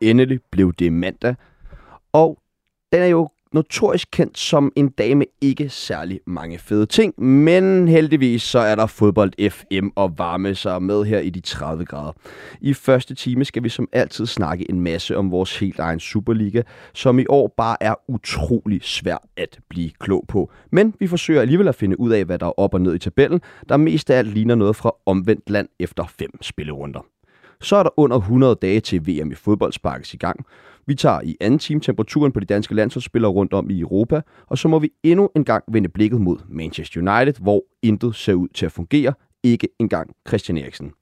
Endelig blev det mandag, og den er jo notorisk kendt som en dag med ikke særlig mange fede ting, men heldigvis så er der fodbold FM og varme sig med her i de 30 grader. I første time skal vi som altid snakke en masse om vores helt egen Superliga, som i år bare er utrolig svær at blive klog på. Men vi forsøger alligevel at finde ud af, hvad der er op og ned i tabellen, der mest af alt ligner noget fra omvendt land efter fem spillerunder. Så er der under 100 dage til VM i fodbold sparkes i gang. Vi tager i anden time temperaturen på de danske landsholdsspillere rundt om i Europa, og så må vi endnu en gang vende blikket mod Manchester United, hvor intet ser ud til at fungere, ikke engang Christian Eriksen.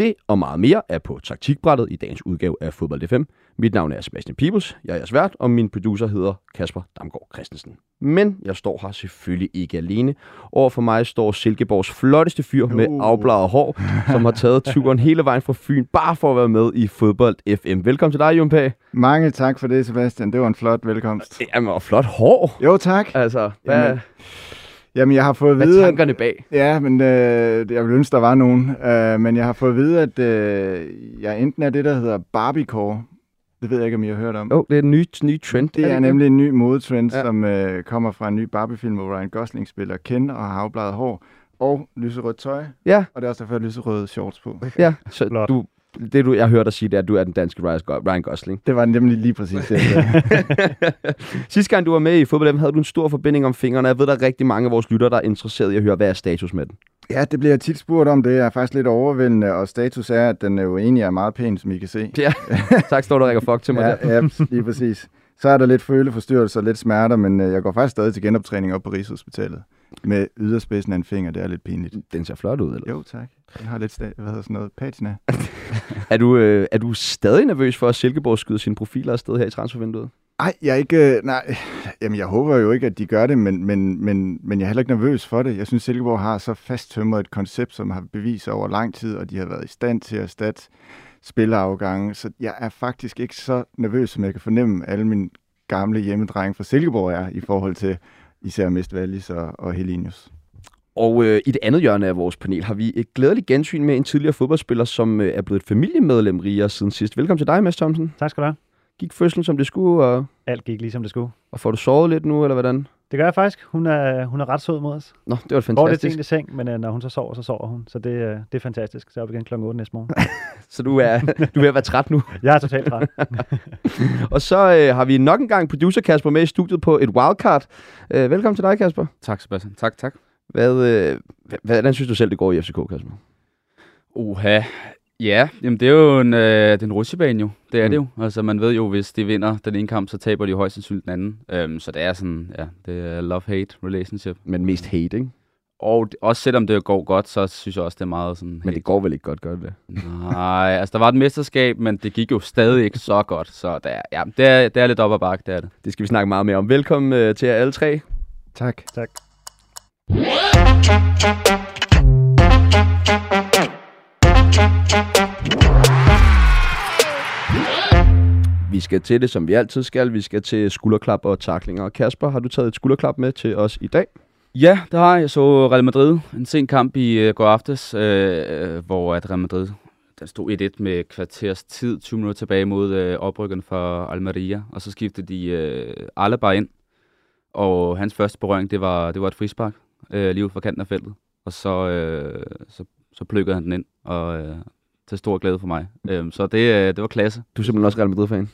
Det og meget mere er på taktikbrættet i dagens udgave af Fodbold FM. Mit navn er Sebastian Peebles, jeg er jeres vært, og min producer hedder Kasper Damgaard Christensen. Men jeg står her selvfølgelig ikke alene. Over for mig står Silkeborgs flotteste fyr med Uh. afbladet hår, som har taget turen hele vejen fra Fyn, bare for at være med i Fodbold FM. Velkommen til dig, Jon Pag. Mange tak for det, Sebastian. Det var en flot velkomst. Jamen, og flot hår. Jo, tak. Altså, hvad, Jamen, Jamen, jeg har fået at hvad vide... er at- tankerne bag? Ja, men øh, jeg ville ønske, der var nogen. Øh, men jeg har fået at vide, at øh, jeg enten er det, der hedder Barbiecore. Det ved jeg ikke, om I har hørt om. Åh, oh, det er en ny, ny trend. Det er ikke nemlig en ny modetrend, Ja. som øh, kommer fra en ny Barbie-film, hvor Ryan Gosling spiller Ken og har afbladet hår og lyserødt tøj. Ja, Og det er også derfor, jeg har lyserøde shorts på. ja. Så du, det, du, jeg hørte dig sige, det er, at du er den danske Ryan Go- Ryan Gosling. Det var nemlig lige præcis det. Sidste gang du var med i fodbold, havde du en stor forbinding om fingrene. Jeg ved, der er rigtig mange af vores lyttere, der er interesseret i at høre, hvad er status med den. ja, det bliver jeg tit spurgt om. Det er faktisk lidt overvældende, og status er, at den er jo egentlig er meget pæn, som I kan se. Ja, tak, står du og rækker fuck til mig. Ja, ja, lige præcis. Så er der lidt føleforstyrrelser, lidt smerter, men øh, jeg går faktisk stadig til genoptræning op på Rigshospitalet. Med yderspidsen af en finger, det er lidt pinligt. Den ser flot ud, eller? Jo, tak. Den har lidt, hvad hedder sådan noget, patina. Er du, øh, er du stadig nervøs for, at Silkeborg skyder sine profiler afsted her i transfervinduet? Ej, jeg er ikke... øh, Nej, jamen jeg håber jo ikke, at de gør det, men, men, men, men jeg er heller ikke nervøs for det. Jeg synes, Silkeborg har så fasttømret et koncept, som har bevist over lang tid, og de har været i stand til at erstatte spillerafgange. Så jeg er faktisk ikke så nervøs, som jeg kan fornemme alle mine gamle hjemmedrenge fra Silkeborg er, i forhold til især Mist Wallis og, og Helinius. Og øh, i det andet hjørne af vores panel har vi et glædeligt gensyn med en tidligere fodboldspiller, som øh, er blevet et familiemedlem rigere siden sidst. Velkommen til dig, Mads Thomsen. Tak skal du have. Gik fødslen, som det skulle, og, Alt gik ligesom det skulle. og får du sovet lidt nu, eller hvordan? Det gør jeg faktisk. Hun er, hun er ret sød mod os. Nå, det var Går lidt fantastisk. sent i seng, men øh, når hun så sover, så sover hun. Så det, øh, det er fantastisk. Så er vi igen kl. 8 næste morgen. Så du er, du er ved at være træt nu. Jeg er totalt træt. Og så øh, har vi nok engang producer Kasper med i studiet på et wildcard. Øh, velkommen til dig, Kasper. Tak, Sebastian. Tak, tak. Hvad, øh, hva- hvordan synes du selv, det går i FCK, Kasper? Uha. Ja, jamen det er jo en, øh, det er en rutsjebane jo. Det er Mm. det jo. Altså man ved jo, hvis de vinder den ene kamp, så taber de højst sandsynligt den anden. Øhm, så det er sådan, ja, det er love-hate relationship. Men mest hate, ikke? Og også selvom det går godt, så synes jeg også, det er meget sådan... Men det går vel ikke godt, gør det? Nej, altså der var et mesterskab, men det gik jo stadig ikke så godt. Så det er, ja, det er, det er lidt op ad bakke, det er det. Det skal vi snakke meget mere om. Velkommen øh, til jer alle tre. Tak. tak. Vi skal til det, som vi altid skal. Vi skal til skulderklap og taklinger. Og Kasper, har du taget et skulderklap med til os i dag? Ja, det har jeg. Jeg så Real Madrid. En sen kamp i øh, går aftes, øh, øh hvor at Real Madrid den stod 1-1 med kvarters tid, 20 minutter tilbage mod øh, oprykkerne for Almeria. Og så skiftede de øh, Alaba ind. Og hans første berøring, det var, det var et frispark øh, lige ud fra kanten af feltet. Og så, øh, så, så pløkkede han den ind, og øh, til stor glæde for mig. Øh, så det, øh, det var klasse. Du er simpelthen også Real Madrid-fan.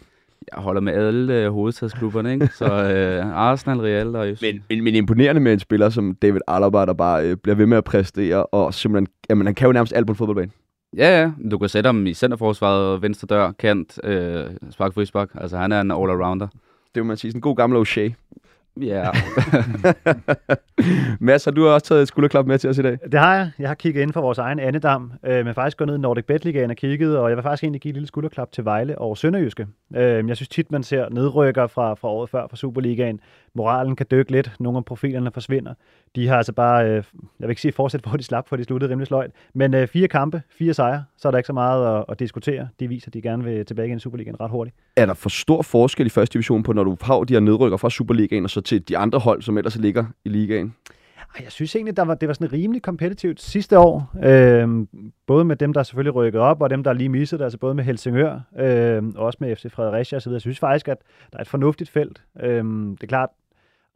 Jeg holder med alle øh, hovedstadsklubberne, ikke? Så øh, Arsenal, Real og... Men, men, men imponerende med en spiller som David Alaba, der bare øh, bliver ved med at præstere, og simpelthen, jamen, han kan jo nærmest alt på en fodboldbane. Ja, ja. Du kan sætte ham i centerforsvaret, venstre dør, kant, øh, spark, frispark. Altså, han er en all-arounder. Det vil man sige, sådan en god gammel O'Shea. Ja. Mads, har du også taget et skulderklap med til os i dag? Det har jeg. Jeg har kigget ind for vores egen andedam, øh, men faktisk gået ned i Nordic Bet Ligaen og kigget, og jeg vil faktisk egentlig give et lille skulderklap til Vejle og Sønderjyske. Øh, jeg synes tit, man ser nedrykker fra, fra året før fra Superligaen, moralen kan dykke lidt, nogle af profilerne forsvinder. De har altså bare, øh, jeg vil ikke sige fortsat, hvor de slap, for de sluttede rimelig sløjt, men øh, fire kampe, fire sejre, så er der ikke så meget at, at diskutere. De viser, at de gerne vil tilbage i Superligaen ret hurtigt. Er der for stor forskel i første division på, når du har de her nedrykker fra Superligaen og så til de andre hold, som ellers ligger i ligaen? Jeg synes egentlig, der var, det var sådan rimelig kompetitivt sidste år. Øh, både med dem, der selvfølgelig rykkede op, og dem, der lige missede det, altså både med Helsingør, øh, og også med FC Fredericia osv. Jeg synes faktisk, at der er et fornuftigt felt. Øh, det er klart,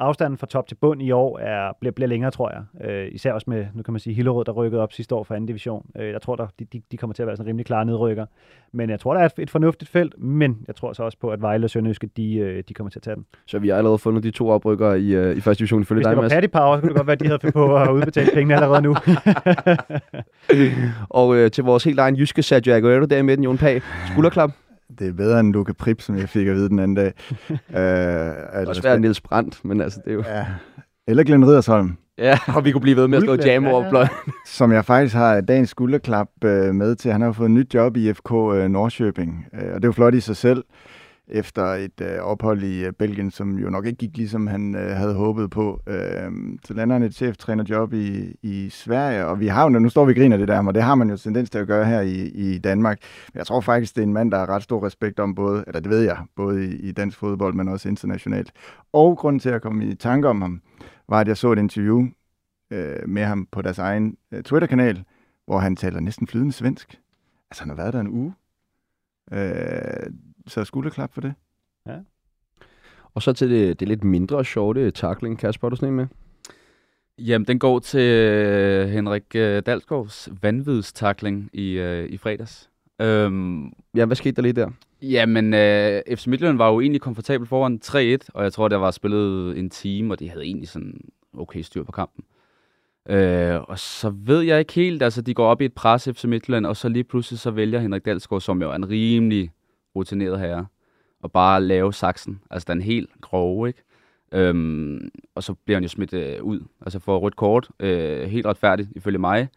afstanden fra top til bund i år er, bliver, bliver længere, tror jeg. Øh, især også med, nu kan man sige, Hillerød, der rykkede op sidste år for anden division. Øh, jeg tror, der, de, de, kommer til at være sådan rimelig klare nedrykker. Men jeg tror, der er et, et fornuftigt felt, men jeg tror så også på, at Vejle og Sønderjyske, de, øh, de kommer til at tage den. Så vi har allerede fundet de to oprykkere i, øh, i første division ifølge Hvis dig, det var Mads. Paddy Power, så kunne det godt være, at de havde fundet på at udbetale pengene allerede nu. Og øh, til vores helt egen jyske Sergio Aguero der i midten, Jon Pag. Skulderklap. Det er bedre end Luca Prip, som jeg fik at vide den anden dag. øh, Det er også svært Niels Brandt, men altså, det er jo... Ja. Eller Glenn Riddersholm, Ja, og vi kunne blive ved med at Guldglæd, jam ja, over ja. blot. som jeg faktisk har dagens skulderklap øh, med til. Han har fået et nyt job i FK øh, Norrköping, øh, og det er jo flot i sig selv, efter et øh, ophold i øh, Belgien, som jo nok ikke gik ligesom han øh, havde håbet på. Øh, så lander han et cheftrænerjob i, i Sverige, og vi har jo, nu står vi og griner det der, og det har man jo tendens til at gøre her i, i Danmark. Men jeg tror faktisk, det er en mand, der har ret stor respekt om både, eller det ved jeg, både i, i dansk fodbold, men også internationalt. Og grunden til at komme i tanke om ham, var, at jeg så et interview øh, med ham på deres egen øh, Twitter-kanal, hvor han taler næsten flydende svensk. Altså, han har været der en uge. Øh, så skulderklap for det. Og så til det, det lidt mindre sjove tackling. Kasper, har du sådan en med? Jamen, den går til øh, Henrik øh, Dalsgaards vanvidstakling i, øh, i fredags. Øhm, Ja, hvad skete der lige der? Jamen, øh, FC Midtjylland var jo egentlig komfortabel foran 3-1, og jeg tror, der var spillet en time, og de havde egentlig sådan okay styr på kampen. Øh, og så ved jeg ikke helt, altså de går op i et pres FC Midtjylland, og så lige pludselig så vælger Henrik Dalsgaard, som jo er en rimelig rutineret herre, og bare lave saksen. Altså den er helt grove, ikke? Øhm, og så bliver han jo smidt øh, ud, altså for rødt kort, øh, helt retfærdigt ifølge mig.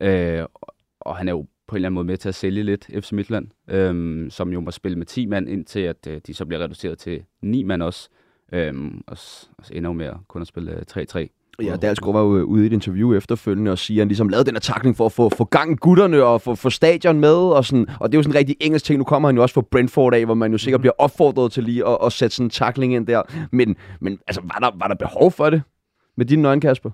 Øh, og, og han er jo på en eller anden måde med til at sælge lidt FC Midtland, øhm, som jo må spille med 10 mand, indtil at øh, de så bliver reduceret til 9 mand også. Øhm, og, og så ender jo med at kun at spille øh, 3-3. Ja, Dalsgaard var jo øh, ude i et interview efterfølgende og siger, at han ligesom lavede den her takling for at få, få gang i gutterne og få, få stadion med. Og, sådan, og det er jo sådan en rigtig engelsk ting. Nu kommer han jo også fra Brentford af, hvor man jo sikkert bliver opfordret til lige at, at sætte sådan en takling ind der. Men, men altså, var der, var der behov for det? Med dine nøgne, Kasper?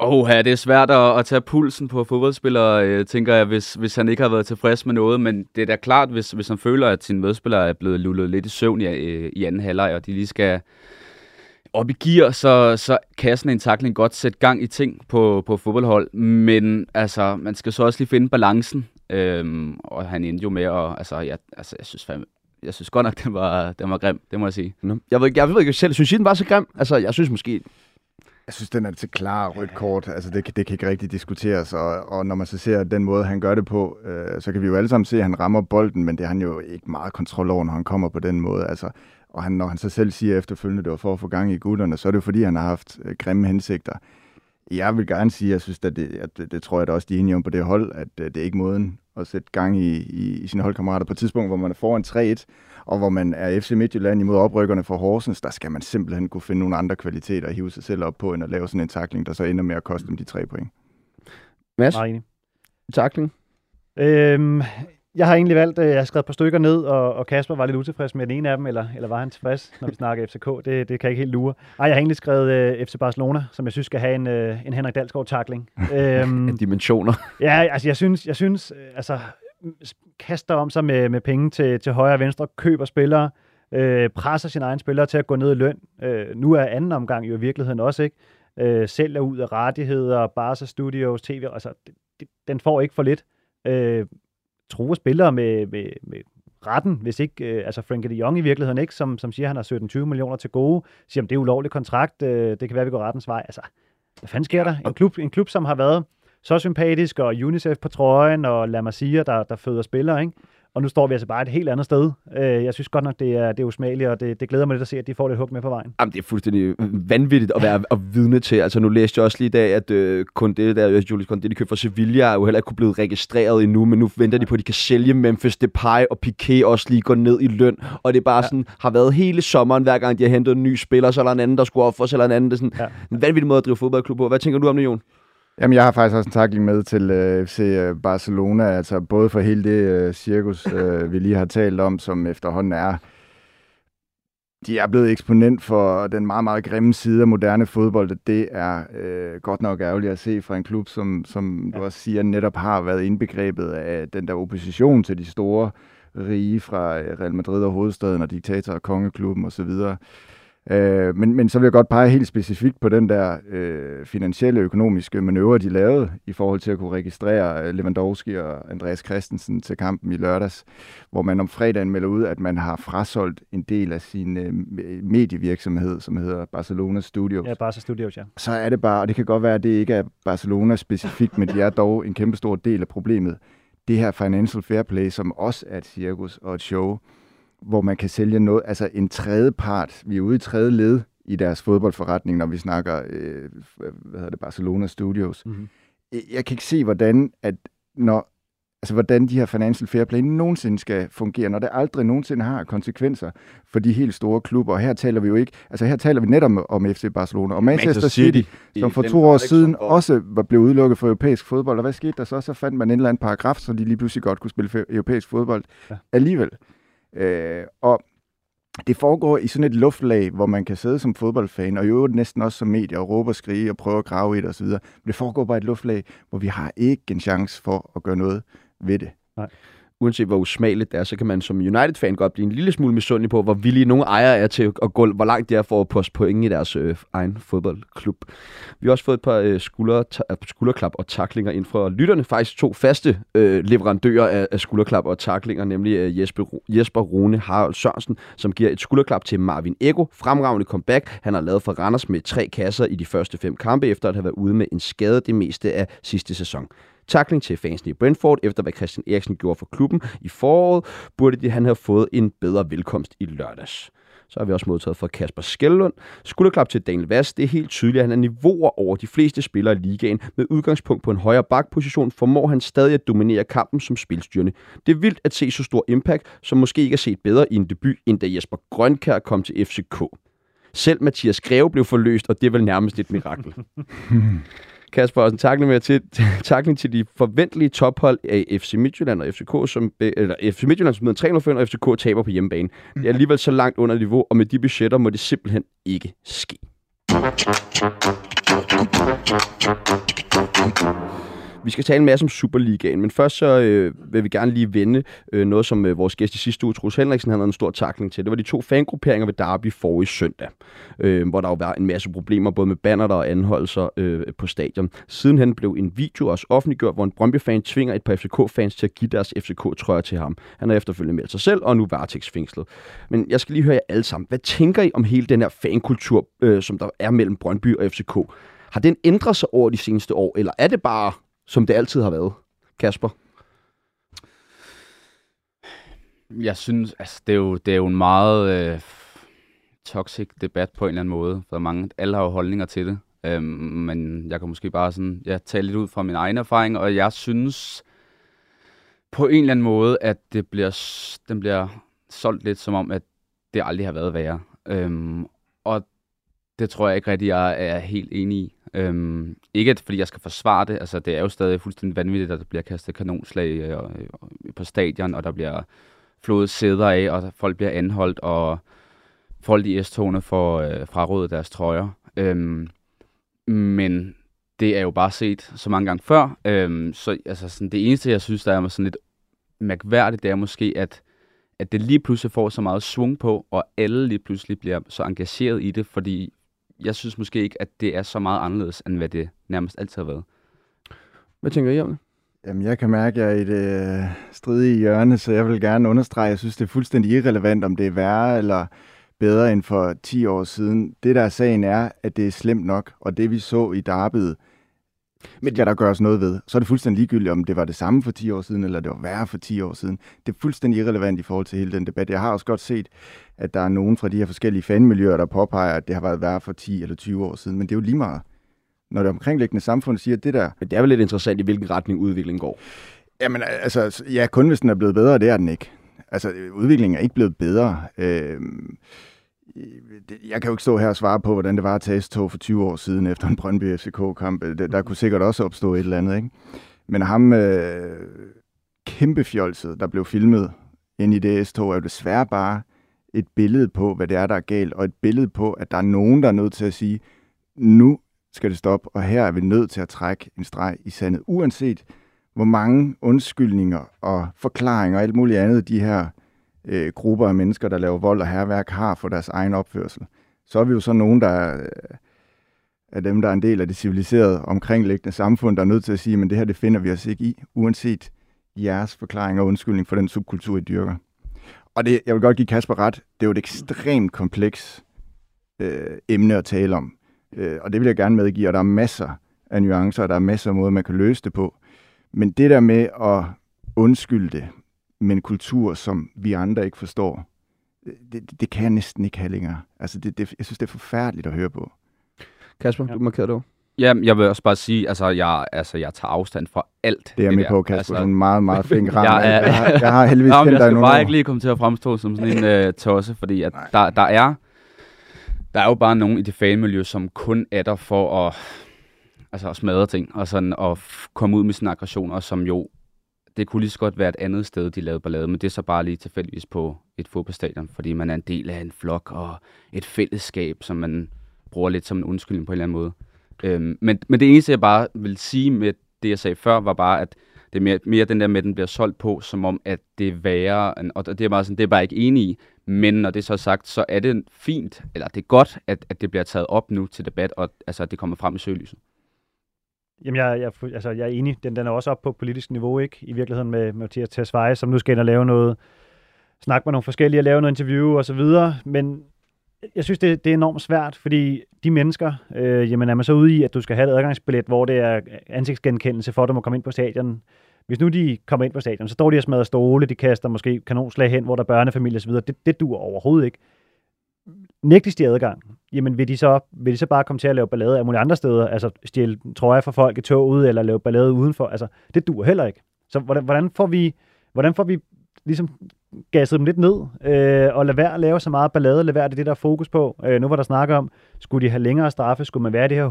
Åh, ja, det er svært at, at tage pulsen på fodboldspillere, øh, tænker jeg, hvis, hvis han ikke har været tilfreds med noget. Men det er da klart, hvis, hvis han føler, at sine medspillere er blevet lullet lidt i søvn i, øh, i anden halvleg, og de lige skal op i gear, så, så kan sådan en takling godt sætte gang i ting på, på fodboldhold. Men altså, man skal så også lige finde balancen. Øhm, og han endte jo med at, altså, jeg, altså, jeg synes fandme, jeg synes godt nok, den var, den var grim, det må jeg sige. Nå. Jeg, ved, ikke- jeg ved ikke selv, synes I, den var så grim? Altså, jeg synes måske... Jeg synes, den er til klar rødt kort. Altså, det, kan- det kan ikke rigtig diskuteres. Og, og når man så ser den måde, han gør det på, øh, så kan vi jo alle sammen se, at han rammer bolden, men det har han jo ikke meget kontrol over, når han kommer på den måde. Altså, og han, når han så selv siger efterfølgende, at det var for at få gang i gutterne, så er det fordi, han har haft øh, grimme hensigter. Jeg vil gerne sige, at jeg synes, at det, at det, det tror jeg da også, de er enige om på det hold, at øh, det er ikke måden at sætte gang i, i, i sine holdkammerater på et tidspunkt, hvor man er foran 3-1, og hvor man er FC Midtjylland imod oprykkerne for Horsens, der skal man simpelthen kunne finde nogle andre kvaliteter og hive sig selv op på, end at lave sådan en takling, der så ender med at koste dem de tre point. Mads, Meget enig. takling? Øhm, jeg har egentlig valgt, øh, jeg har skrevet et par stykker ned, og, og Kasper var lidt utilfreds med den ene af dem, eller, eller var han tilfreds, når vi snakker FCK? Det, det kan jeg ikke helt lure. Ej, jeg har egentlig skrevet øh, FC Barcelona, som jeg synes skal have en, øh, en Henrik Dalsgaard-takling. øhm, Dimensioner. ja, altså jeg synes, jeg synes øh, altså, kaster om sig med, med penge til, til højre og venstre, køber spillere, øh, presser sine egne spillere til at gå ned i løn. Øh, nu er anden omgang jo i virkeligheden også, ikke? Øh, sælger ud af rettigheder, Barca Studios, TV, altså det, det, den får ikke for lidt. Øh, truer spillere med, med, med retten, hvis ikke, øh, altså Frankie de Jong i virkeligheden ikke, som, som siger, at han har 17-20 millioner til gode, siger, at det er ulovlig kontrakt, øh, det kan være, at vi går rettens vej. Altså, hvad fanden sker der? En klub, en klub som har været så sympatisk, og UNICEF på trøjen, og La Masia, der, der føder spillere, ikke? Og nu står vi altså bare et helt andet sted. Øh, jeg synes godt nok, det er, det er usmageligt, og det, det glæder mig lidt at se, at de får lidt hug med på vejen. Jamen, det er fuldstændig vanvittigt at være at vidne til. Altså, nu læste jeg også lige i dag, at øh, kun det der, Julius kun det, de købte for Sevilla, er jo heller ikke kunne blive registreret endnu, men nu venter de på, at de kan sælge Memphis Depay og Piqué også lige går ned i løn. Og det er bare ja. sådan, har været hele sommeren, hver gang de har hentet en ny spiller, så er der en anden, der skulle ofre, så er der en anden. Det er sådan ja. en vanvittig måde at drive fodboldklub på. Hvad tænker du om det, Jon? Jamen, jeg har faktisk også en takling med til uh, FC øh, Barcelona, altså både for hele det uh, cirkus, uh, vi lige har talt om, som efterhånden er de er blevet eksponent for den meget, meget grimme side af moderne fodbold. Det er uh, godt nok ærgerligt at se fra en klub, som, som du også siger, netop har været indbegrebet af den der opposition til de store rige fra Real Madrid og hovedstaden og diktator og kongeklubben osv. Øh, men, men så vil jeg godt pege helt specifikt på den der øh, finansielle økonomiske manøvre, de lavede i forhold til at kunne registrere øh, Lewandowski og Andreas Christensen til kampen i lørdags, hvor man om fredagen melder ud, at man har frasolgt en del af sin øh, medievirksomhed, som hedder Barcelona Studios. Ja, Barca Studios, ja. Så er det bare, og det kan godt være, at det ikke er Barcelona specifikt, men det er dog en kæmpe stor del af problemet. Det her financial fair play, som også er et cirkus og et show, hvor man kan sælge noget, altså en tredje part, vi er ude i tredje led i deres fodboldforretning, når vi snakker, øh, hvad hedder det, Barcelona Studios. Mm-hmm. Jeg kan ikke se, hvordan, at når, altså, hvordan de her financial fair play nogensinde skal fungere, når det aldrig nogensinde har konsekvenser for de helt store klubber. Og her taler vi jo ikke, altså her taler vi netop om, om FC Barcelona og Manchester, Manchester City, City, som for to år siden også var blevet udelukket for europæisk fodbold. Og hvad skete der så? Så fandt man en eller anden paragraf, så de lige pludselig godt kunne spille europæisk fodbold ja. alligevel. Øh, og det foregår i sådan et luftlag, hvor man kan sidde som fodboldfan, og i øvrigt næsten også som medier, og råbe og skrige og prøve at grave i det osv. Men det foregår bare i et luftlag, hvor vi har ikke en chance for at gøre noget ved det. Nej uanset hvor usmageligt det er, så kan man som United-fan godt blive en lille smule misundelig på, hvor villige nogle ejere er til at gå, hvor langt de er for at poste point i deres øh, egen fodboldklub. Vi har også fået et par øh, skulder, ta- øh, skulderklap og taklinger ind fra lytterne. Faktisk to faste øh, leverandører af, af skulderklap og taklinger, nemlig øh, Jesper, Jesper Rune Harald Sørensen, som giver et skulderklap til Marvin Ego. Fremragende comeback. Han har lavet for Randers med tre kasser i de første fem kampe, efter at have været ude med en skade det meste af sidste sæson. Takling til fansene i Brentford, efter hvad Christian Eriksen gjorde for klubben i foråret, burde de, han have fået en bedre velkomst i lørdags. Så har vi også modtaget fra Kasper Skellund. Skulderklap til Daniel Vass. Det er helt tydeligt, at han er niveauer over de fleste spillere i ligaen. Med udgangspunkt på en højere bakposition formår han stadig at dominere kampen som spilstyrende. Det er vildt at se så stor impact, som måske ikke er set bedre i en debut, end da Jesper Grønkær kom til FCK. Selv Mathias Greve blev forløst, og det er vel nærmest et mirakel. Kasper, og en takling, med til, takling til de forventelige tophold af FC Midtjylland og FCK, som, eller FC Midtjylland, som hedder 3 og FCK taber på hjemmebane. Det er alligevel så langt under niveau, og med de budgetter må det simpelthen ikke ske. Vi skal tale en masse om Superligaen, men først så øh, vil vi gerne lige vende øh, noget, som øh, vores gæst i sidste uge, Trus Henriksen, havde en stor takling til. Det var de to fangrupperinger ved Derby i søndag, øh, hvor der jo var en masse problemer, både med banner og anholdelser øh, på stadion. Sidenhen blev en video også offentliggjort, hvor en Brøndby-fan tvinger et par FCK-fans til at give deres FCK-trøjer til ham. Han har efterfølgende meldt sig selv, og nu varetægtsfængslet. Men jeg skal lige høre jer alle sammen. Hvad tænker I om hele den her fankultur, øh, som der er mellem Brøndby og FCK? Har den ændret sig over de seneste år, eller er det bare som det altid har været. Kasper? Jeg synes, altså, det, er jo, det er jo en meget øh, toxic debat på en eller anden måde, for mange, alle har jo holdninger til det. Øhm, men jeg kan måske bare sådan, ja, tale lidt ud fra min egen erfaring, og jeg synes på en eller anden måde, at det bliver, den bliver solgt lidt som om, at det aldrig har været værre. Øhm, og det tror jeg ikke rigtig, jeg er helt enig i. Øhm, ikke at, fordi jeg skal forsvare det, altså det er jo stadig fuldstændig vanvittigt, at der bliver kastet kanonslag øh, øh, på stadion, og der bliver flået sæder af, og folk bliver anholdt, og folk i S-togene får øh, frarådet deres trøjer. Øhm, men det er jo bare set så mange gange før. Øhm, så altså, sådan, det eneste, jeg synes, der er sådan lidt mærkværdigt, det er måske, at, at det lige pludselig får så meget svung på, og alle lige pludselig bliver så engageret i det, fordi jeg synes måske ikke, at det er så meget anderledes, end hvad det nærmest altid har været. Hvad tænker I om det? Jamen, jeg kan mærke, at jeg er i det øh, stridige hjørne, så jeg vil gerne understrege, at jeg synes, det er fuldstændig irrelevant, om det er værre eller bedre end for 10 år siden. Det, der er sagen, er, at det er slemt nok, og det vi så i Darbyet, Men skal der gøres noget ved. Så er det fuldstændig ligegyldigt, om det var det samme for 10 år siden, eller det var værre for 10 år siden. Det er fuldstændig irrelevant i forhold til hele den debat. Jeg har også godt set, at der er nogen fra de her forskellige fanmiljøer, der påpeger, at det har været værre for 10 eller 20 år siden. Men det er jo lige meget. Når det omkringliggende samfund siger, at det der... Men det er vel lidt interessant, i hvilken retning udviklingen går. Jamen altså, ja, kun hvis den er blevet bedre, det er den ikke. Altså, udviklingen er ikke blevet bedre. Øh, Øh, jeg kan jo ikke stå her og svare på, hvordan det var at tage S-tog for 20 år siden efter en Brøndby FCK-kamp. Øh, der kunne sikkert også opstå et eller andet, ikke? Men ham øh, kæmpe fjolset, der blev filmet ind i det S-tog, er jo desværre bare et billede på, hvad det er, der er galt, og et billede på, at der er nogen, der er nødt til at sige, nu skal det stoppe, og her er vi nødt til at trække en streg i sandet, uanset hvor mange undskyldninger og forklaringer og alt muligt andet, de her øh, grupper af mennesker, der laver vold og herværk, har for deres egen opførsel. Så er vi jo så nogen, der er, er dem, der er en del af det civiliserede omkringliggende samfund, der er nødt til at sige, men det her, det finder vi os ikke i, uanset jeres forklaring og undskyldning for den subkultur, I dyrker. Og det, jeg vil godt give Kasper ret, det er jo et ekstremt kompleks øh, emne at tale om. Øh, og det vil jeg gerne medgive, og der er masser af nuancer, og der er masser af måder, man kan løse det på. Men det der med at undskylde det med en kultur, som vi andre ikke forstår, det, det kan jeg næsten ikke have længere. Altså, det, det, jeg synes, det er forfærdeligt at høre på. Kasper, ja. du markerer det Ja, jeg vil også bare sige, altså jeg, altså, jeg tager afstand fra alt. Det er jeg med på, Kasper. Altså, du er en meget, meget flink ram. jeg, er, jeg, har, jeg har heldigvis kendt dig Jeg skal bare ikke lige komme til at fremstå som sådan en uh, tosse, fordi at der, der er der er jo bare nogen i det fanmiljø, som kun er der for at, altså at smadre ting, og sådan at komme ud med sine aggressioner, som jo, det kunne lige så godt være et andet sted, de lavede ballade, men det er så bare lige tilfældigvis på et fodboldstadion, fordi man er en del af en flok og et fællesskab, som man bruger lidt som en undskyldning på en eller anden måde. Øhm, men, men det eneste, jeg bare vil sige med det, jeg sagde før, var bare, at det er mere, mere den der med, at den bliver solgt på, som om, at det er værre, og det er bare sådan, det er bare ikke enig i. Men når det så er sagt, så er det fint, eller det er godt, at, at det bliver taget op nu til debat, og altså, at det kommer frem i søgelyset. Jamen, jeg, jeg, altså, jeg er enig. Den, den er også op på politisk niveau, ikke? I virkeligheden med, med Mathias Tesfaye, som nu skal ind og lave noget, snakke med nogle forskellige, og lave noget interview og så videre. Men jeg synes, det, det er enormt svært, fordi de mennesker, øh, jamen er man så ude i, at du skal have et adgangsbillet, hvor det er ansigtsgenkendelse for, at du må komme ind på stadion. Hvis nu de kommer ind på stadion, så står de og smadrer stole, de kaster måske kanonslag hen, hvor der er børnefamilie osv. Det, det dur overhovedet ikke. Nægtes de adgang, jamen vil de, så, vil de så bare komme til at lave ballade af mulige andre steder, altså stjæle trøjer fra folk i toget, eller lave ballade udenfor, altså det dur heller ikke. Så hvordan, hvordan får vi, hvordan får vi ligesom gasset dem lidt ned, øh, og lade være at lave så meget ballade, lade være det, det der er fokus på. Øh, nu var der snak om, skulle de have længere straffe, skulle man være i det her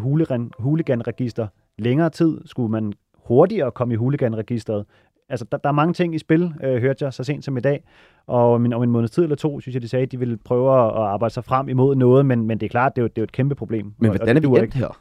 huligan-register længere tid, skulle man hurtigere komme i huliganregisteret. Altså, der, der er mange ting i spil, øh, hørte jeg så sent som i dag, og om en, om en måneds tid eller to, synes jeg, de sagde, at de ville prøve at arbejde sig frem imod noget, men, men det er klart, det er jo, det er jo et kæmpe problem. Men hvordan er vi endt her?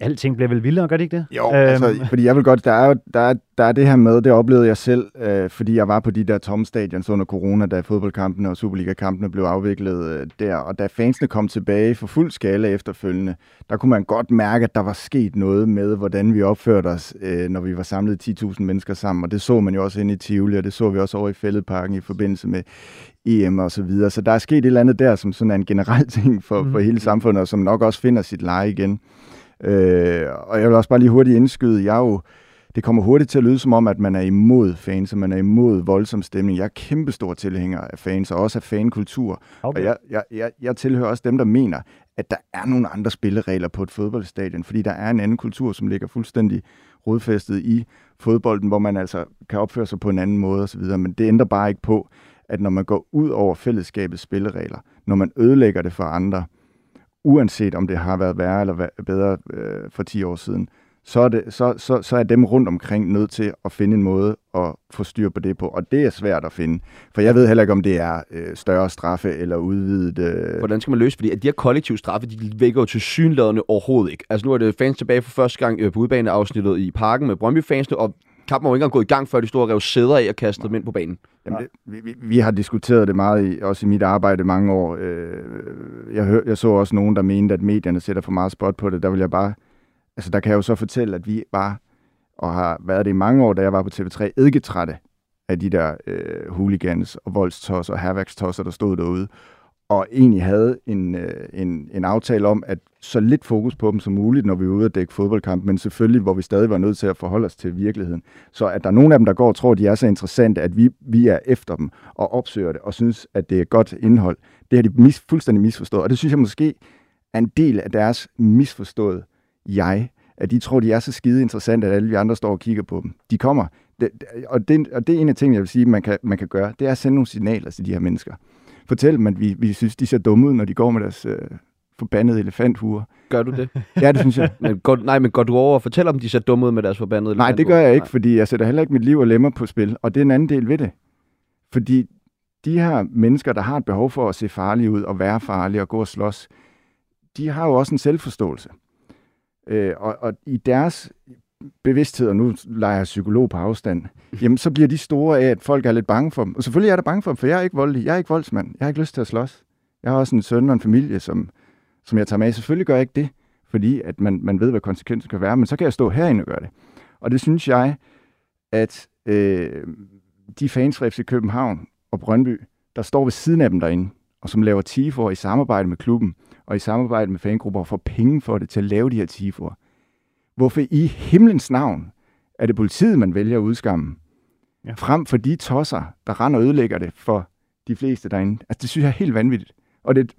Alting bliver vel vildere, gør det ikke det? Jo, øhm. altså, fordi jeg vil godt, der er, der, er, der er det her med, det oplevede jeg selv, øh, fordi jeg var på de der tomme stadions under corona, da fodboldkampene og Superliga-kampene blev afviklet øh, der, og da fansene kom tilbage for fuld skala efterfølgende, der kunne man godt mærke, at der var sket noget med, hvordan vi opførte os, øh, når vi var samlet 10.000 mennesker sammen, og det så man jo også inde i Tivoli, og det så vi også over i Fælledparken i forbindelse med EM og så videre. Så der er sket et eller andet der, som sådan er en generel ting for, mm. for hele samfundet, og som nok også finder sit leje igen. Øh, og jeg vil også bare lige hurtigt indskyde, jeg er jo, det kommer hurtigt til at lyde som om, at man er imod fans, og man er imod voldsom stemning. Jeg er kæmpestor tilhænger af fans, og også af fankultur. Okay. Og jeg, jeg, jeg, jeg tilhører også dem, der mener, at der er nogle andre spilleregler på et fodboldstadion, fordi der er en anden kultur, som ligger fuldstændig rodfæstet i fodbolden, hvor man altså kan opføre sig på en anden måde osv., men det ændrer bare ikke på, at når man går ud over fællesskabets spilleregler, når man ødelægger det for andre, uanset om det har været værre eller bedre øh, for 10 år siden, så er, det, så, så, så er dem rundt omkring nødt til at finde en måde at få styr på det på. Og det er svært at finde. For jeg ved heller ikke, om det er øh, større straffe eller udvidet... Øh... Hvordan skal man løse Fordi at de her kollektive straffe, de vækker jo til synladende overhovedet ikke. Altså nu er det fans tilbage for første gang øh, på udbaneafsnittet i parken med Brøndby-fansene, og kampen var ikke engang gået i gang, før de store rev sæder af og kastede dem ind på banen. Jamen det, vi, vi, vi har diskuteret det meget, i, også i mit arbejde mange år. Øh, jeg, hør, jeg så også nogen, der mente, at medierne sætter for meget spot på det. Der vil jeg bare... Altså, der kan jeg jo så fortælle, at vi bare, og har været det i mange år, da jeg var på TV3, eddiketrætte af de der øh, hooligans og voldstosser og herværkstosser, der stod derude og egentlig havde en, øh, en, en aftale om, at så lidt fokus på dem som muligt, når vi er ude at dække fodboldkamp, men selvfølgelig, hvor vi stadig var nødt til at forholde os til virkeligheden. Så at der er nogle af dem, der går og tror, at de er så interessante, at vi, vi er efter dem og opsøger det, og synes, at det er godt indhold, det har de mis, fuldstændig misforstået. Og det synes jeg måske er en del af deres misforstået jeg, at de tror, de er så skide interessante, at alle vi andre står og kigger på dem. De kommer. Det, og, det, og det er en af tingene, jeg vil sige, man kan, man kan gøre. Det er at sende nogle signaler til de her mennesker. Fortæl dem, at vi, vi synes, de ser dumme ud, når de går med deres øh, forbandede elefanthuer. Gør du det? Ja, det synes jeg. men går, nej, men går du over og fortæller dem, de ser dumme ud med deres forbandede Nej, det gør jeg ikke, fordi jeg sætter heller ikke mit liv og lemmer på spil. Og det er en anden del ved det. Fordi de her mennesker, der har et behov for at se farlige ud og være farlige og gå og slås, de har jo også en selvforståelse. Øh, og, og i deres bevidsthed, og nu leger jeg psykolog på afstand, jamen så bliver de store af, at folk er lidt bange for dem. Og selvfølgelig er der bange for dem, for jeg er ikke voldelig. Jeg er ikke voldsmand. Jeg har ikke lyst til at slås. Jeg har også en søn og en familie, som, som jeg tager med. Selvfølgelig gør jeg ikke det, fordi at man, man ved, hvad konsekvensen kan være. Men så kan jeg stå herinde og gøre det. Og det synes jeg, at øh, de fans fra FC København og Brøndby, der står ved siden af dem derinde, og som laver TIFO'er i samarbejde med klubben, og i samarbejde med fangrupper, og får penge for det til at lave de her TIFO'er. Hvorfor i himlens navn er det politiet, man vælger at udskamme, ja. frem for de tosser, der render og ødelægger det for de fleste derinde? Altså, det synes jeg er helt vanvittigt. Og det,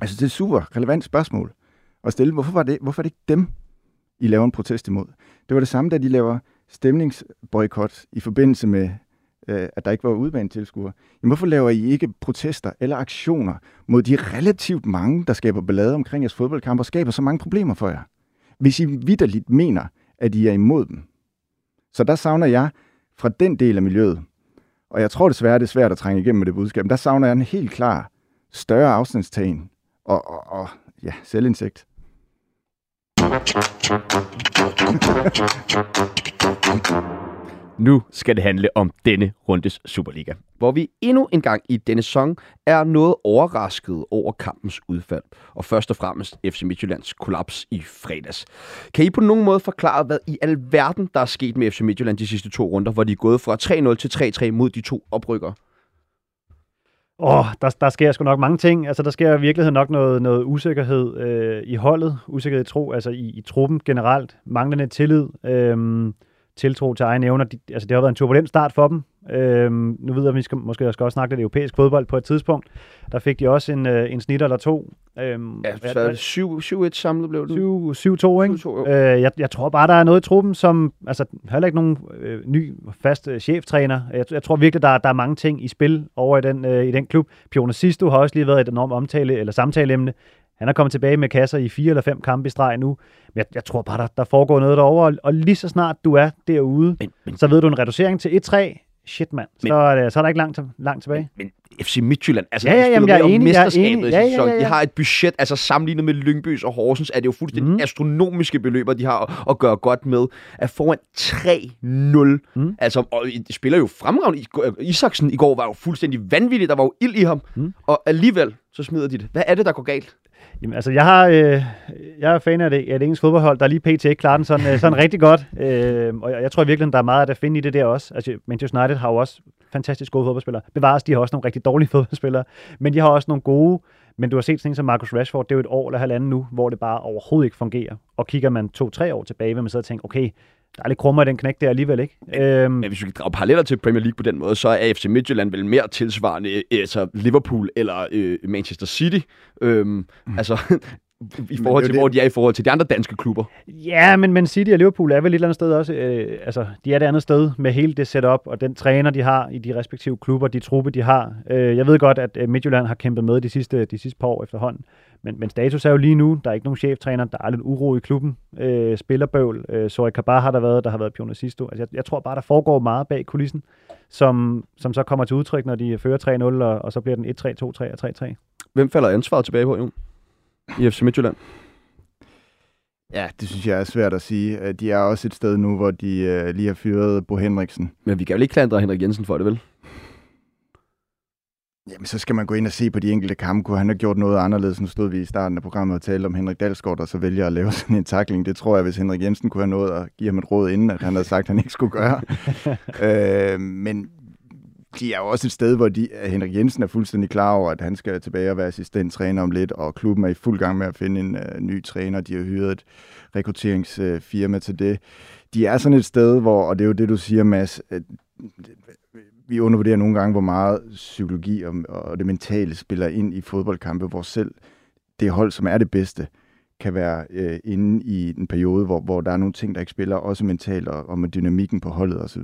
altså, det er et super relevant spørgsmål at stille. Hvorfor, var det, hvorfor er det ikke dem, I laver en protest imod? Det var det samme, da de laver stemningsboykot i forbindelse med, øh, at der ikke var udbanetilskuere. Jamen, hvorfor laver I ikke protester eller aktioner mod de relativt mange, der skaber ballade omkring jeres fodboldkamp og skaber så mange problemer for jer? Hvis I vidderligt mener, at I er imod dem. Så der savner jeg fra den del af miljøet, og jeg tror desværre, det er svært at trænge igennem med det budskab, men der savner jeg en helt klar større afstandstagen og, og, og ja, selvindsigt. Nu skal det handle om denne rundes Superliga, hvor vi endnu en gang i denne sæson er noget overrasket over kampens udfald, og først og fremmest FC Midtjyllands kollaps i fredags. Kan I på nogen måde forklare, hvad i alverden der er sket med FC Midtjylland de sidste to runder, hvor de er gået fra 3-0 til 3-3 mod de to oprykkere? Åh, oh, der, der sker sgu nok mange ting. Altså, der sker i virkeligheden nok noget, noget usikkerhed øh, i holdet, usikkerhed i tro, altså i, i truppen generelt, manglende tillid. Øh, tiltro til egne evner. De, altså, det har været en turbulent start for dem. Øhm, nu ved jeg, at vi skal, måske skal også snakke lidt europæisk fodbold på et tidspunkt. Der fik de også en, øh, en snit eller to. Øhm, ja, så 7-1 samlet blev det. 7-2, ikke? 7-2, øh, jeg, jeg tror bare, der er noget i truppen, som... Altså, heller ikke nogen øh, ny fast øh, cheftræner. Jeg, jeg tror virkelig, der, der er mange ting i spil over i den, øh, i den klub. Pione Sisto har også lige været et enormt omtale, eller samtaleemne. Han er kommet tilbage med kasser i fire eller fem kampe i streg nu. Men jeg, jeg tror bare, der, der foregår noget derovre. Og, og lige så snart du er derude, men, men, så ved du en reducering til 1-3. Shit, mand. Så, er det, så er der ikke langt, langt tilbage. Men, men FC Midtjylland, altså ja, ja, jamen, jeg er enig, jeg er enig. Ja, ja, ja, ja. De har et budget, altså sammenlignet med Lyngbys og Horsens, er det jo fuldstændig mm. astronomiske beløber, de har at, at gøre godt med. At foran 3-0, mm. altså, og de spiller jo fremragende. Isaksen i går var jo fuldstændig vanvittig, der var jo ild i ham. Mm. Og alligevel, så smider de det. Hvad er det, der går galt? Jamen, altså, jeg, har, øh, jeg er fan af det, af det engelske fodboldhold, der lige pt. ikke klarer den sådan, øh, sådan rigtig godt. Øh, og jeg, jeg tror virkelig, der er meget at finde i det der også. Altså, Manchester United har jo også fantastisk gode fodboldspillere. Bevares, de har også nogle rigtig dårlige fodboldspillere, men de har også nogle gode. Men du har set sådan som Marcus Rashford, det er jo et år eller halvanden nu, hvor det bare overhovedet ikke fungerer. Og kigger man to-tre år tilbage, vil man sidde og tænke, okay, der er lidt krummer i den knæk der alligevel, ikke? Men, øhm, men hvis vi kan drage paralleller til Premier League på den måde, så er FC Midtjylland vel mere tilsvarende øh, altså Liverpool eller øh, Manchester City. Øhm, mm. Altså, i forhold til, det... hvor de er i forhold til de andre danske klubber. Ja, men Man City og Liverpool er vel et eller andet sted også, øh, altså de er et andet sted med hele det setup, og den træner, de har i de respektive klubber, de truppe, de har. Øh, jeg ved godt, at øh, Midtjylland har kæmpet med de sidste, de sidste par år efterhånden, men, men status er jo lige nu, der er ikke nogen cheftræner, der er lidt uro i klubben, øh, spillerbøvl, øh, Sorry Kabar har der været, der har været Pione Sisto. Altså, jeg, jeg tror bare, der foregår meget bag kulissen, som, som så kommer til udtryk, når de fører 3-0, og, og så bliver den 1-3, 2-3 og 3-3. Hvem falder ansvaret tilbage på, Jon? i FC Midtjylland? Ja, det synes jeg er svært at sige. De er også et sted nu, hvor de uh, lige har fyret Bo Henriksen. Men vi kan vel ikke klandre Henrik Jensen for det, vel? Jamen, så skal man gå ind og se på de enkelte kampe. Kunne han have gjort noget anderledes? Nu stod vi i starten af programmet og talte om Henrik Dalsgaard, der så vælger at lave sådan en takling. Det tror jeg, hvis Henrik Jensen kunne have noget at give ham et råd inden, at han havde sagt, at han ikke skulle gøre. øh, men de er jo også et sted, hvor de, Henrik Jensen er fuldstændig klar over, at han skal tilbage og være assistenttræner om lidt, og klubben er i fuld gang med at finde en uh, ny træner. De har hyret et rekrutteringsfirma til det. De er sådan et sted, hvor, og det er jo det, du siger, Mads, at vi undervurderer nogle gange, hvor meget psykologi og, og det mentale spiller ind i fodboldkampe, hvor selv det hold, som er det bedste, kan være øh, inde i en periode, hvor, hvor der er nogle ting, der ikke spiller, også mentalt og, og med dynamikken på holdet osv.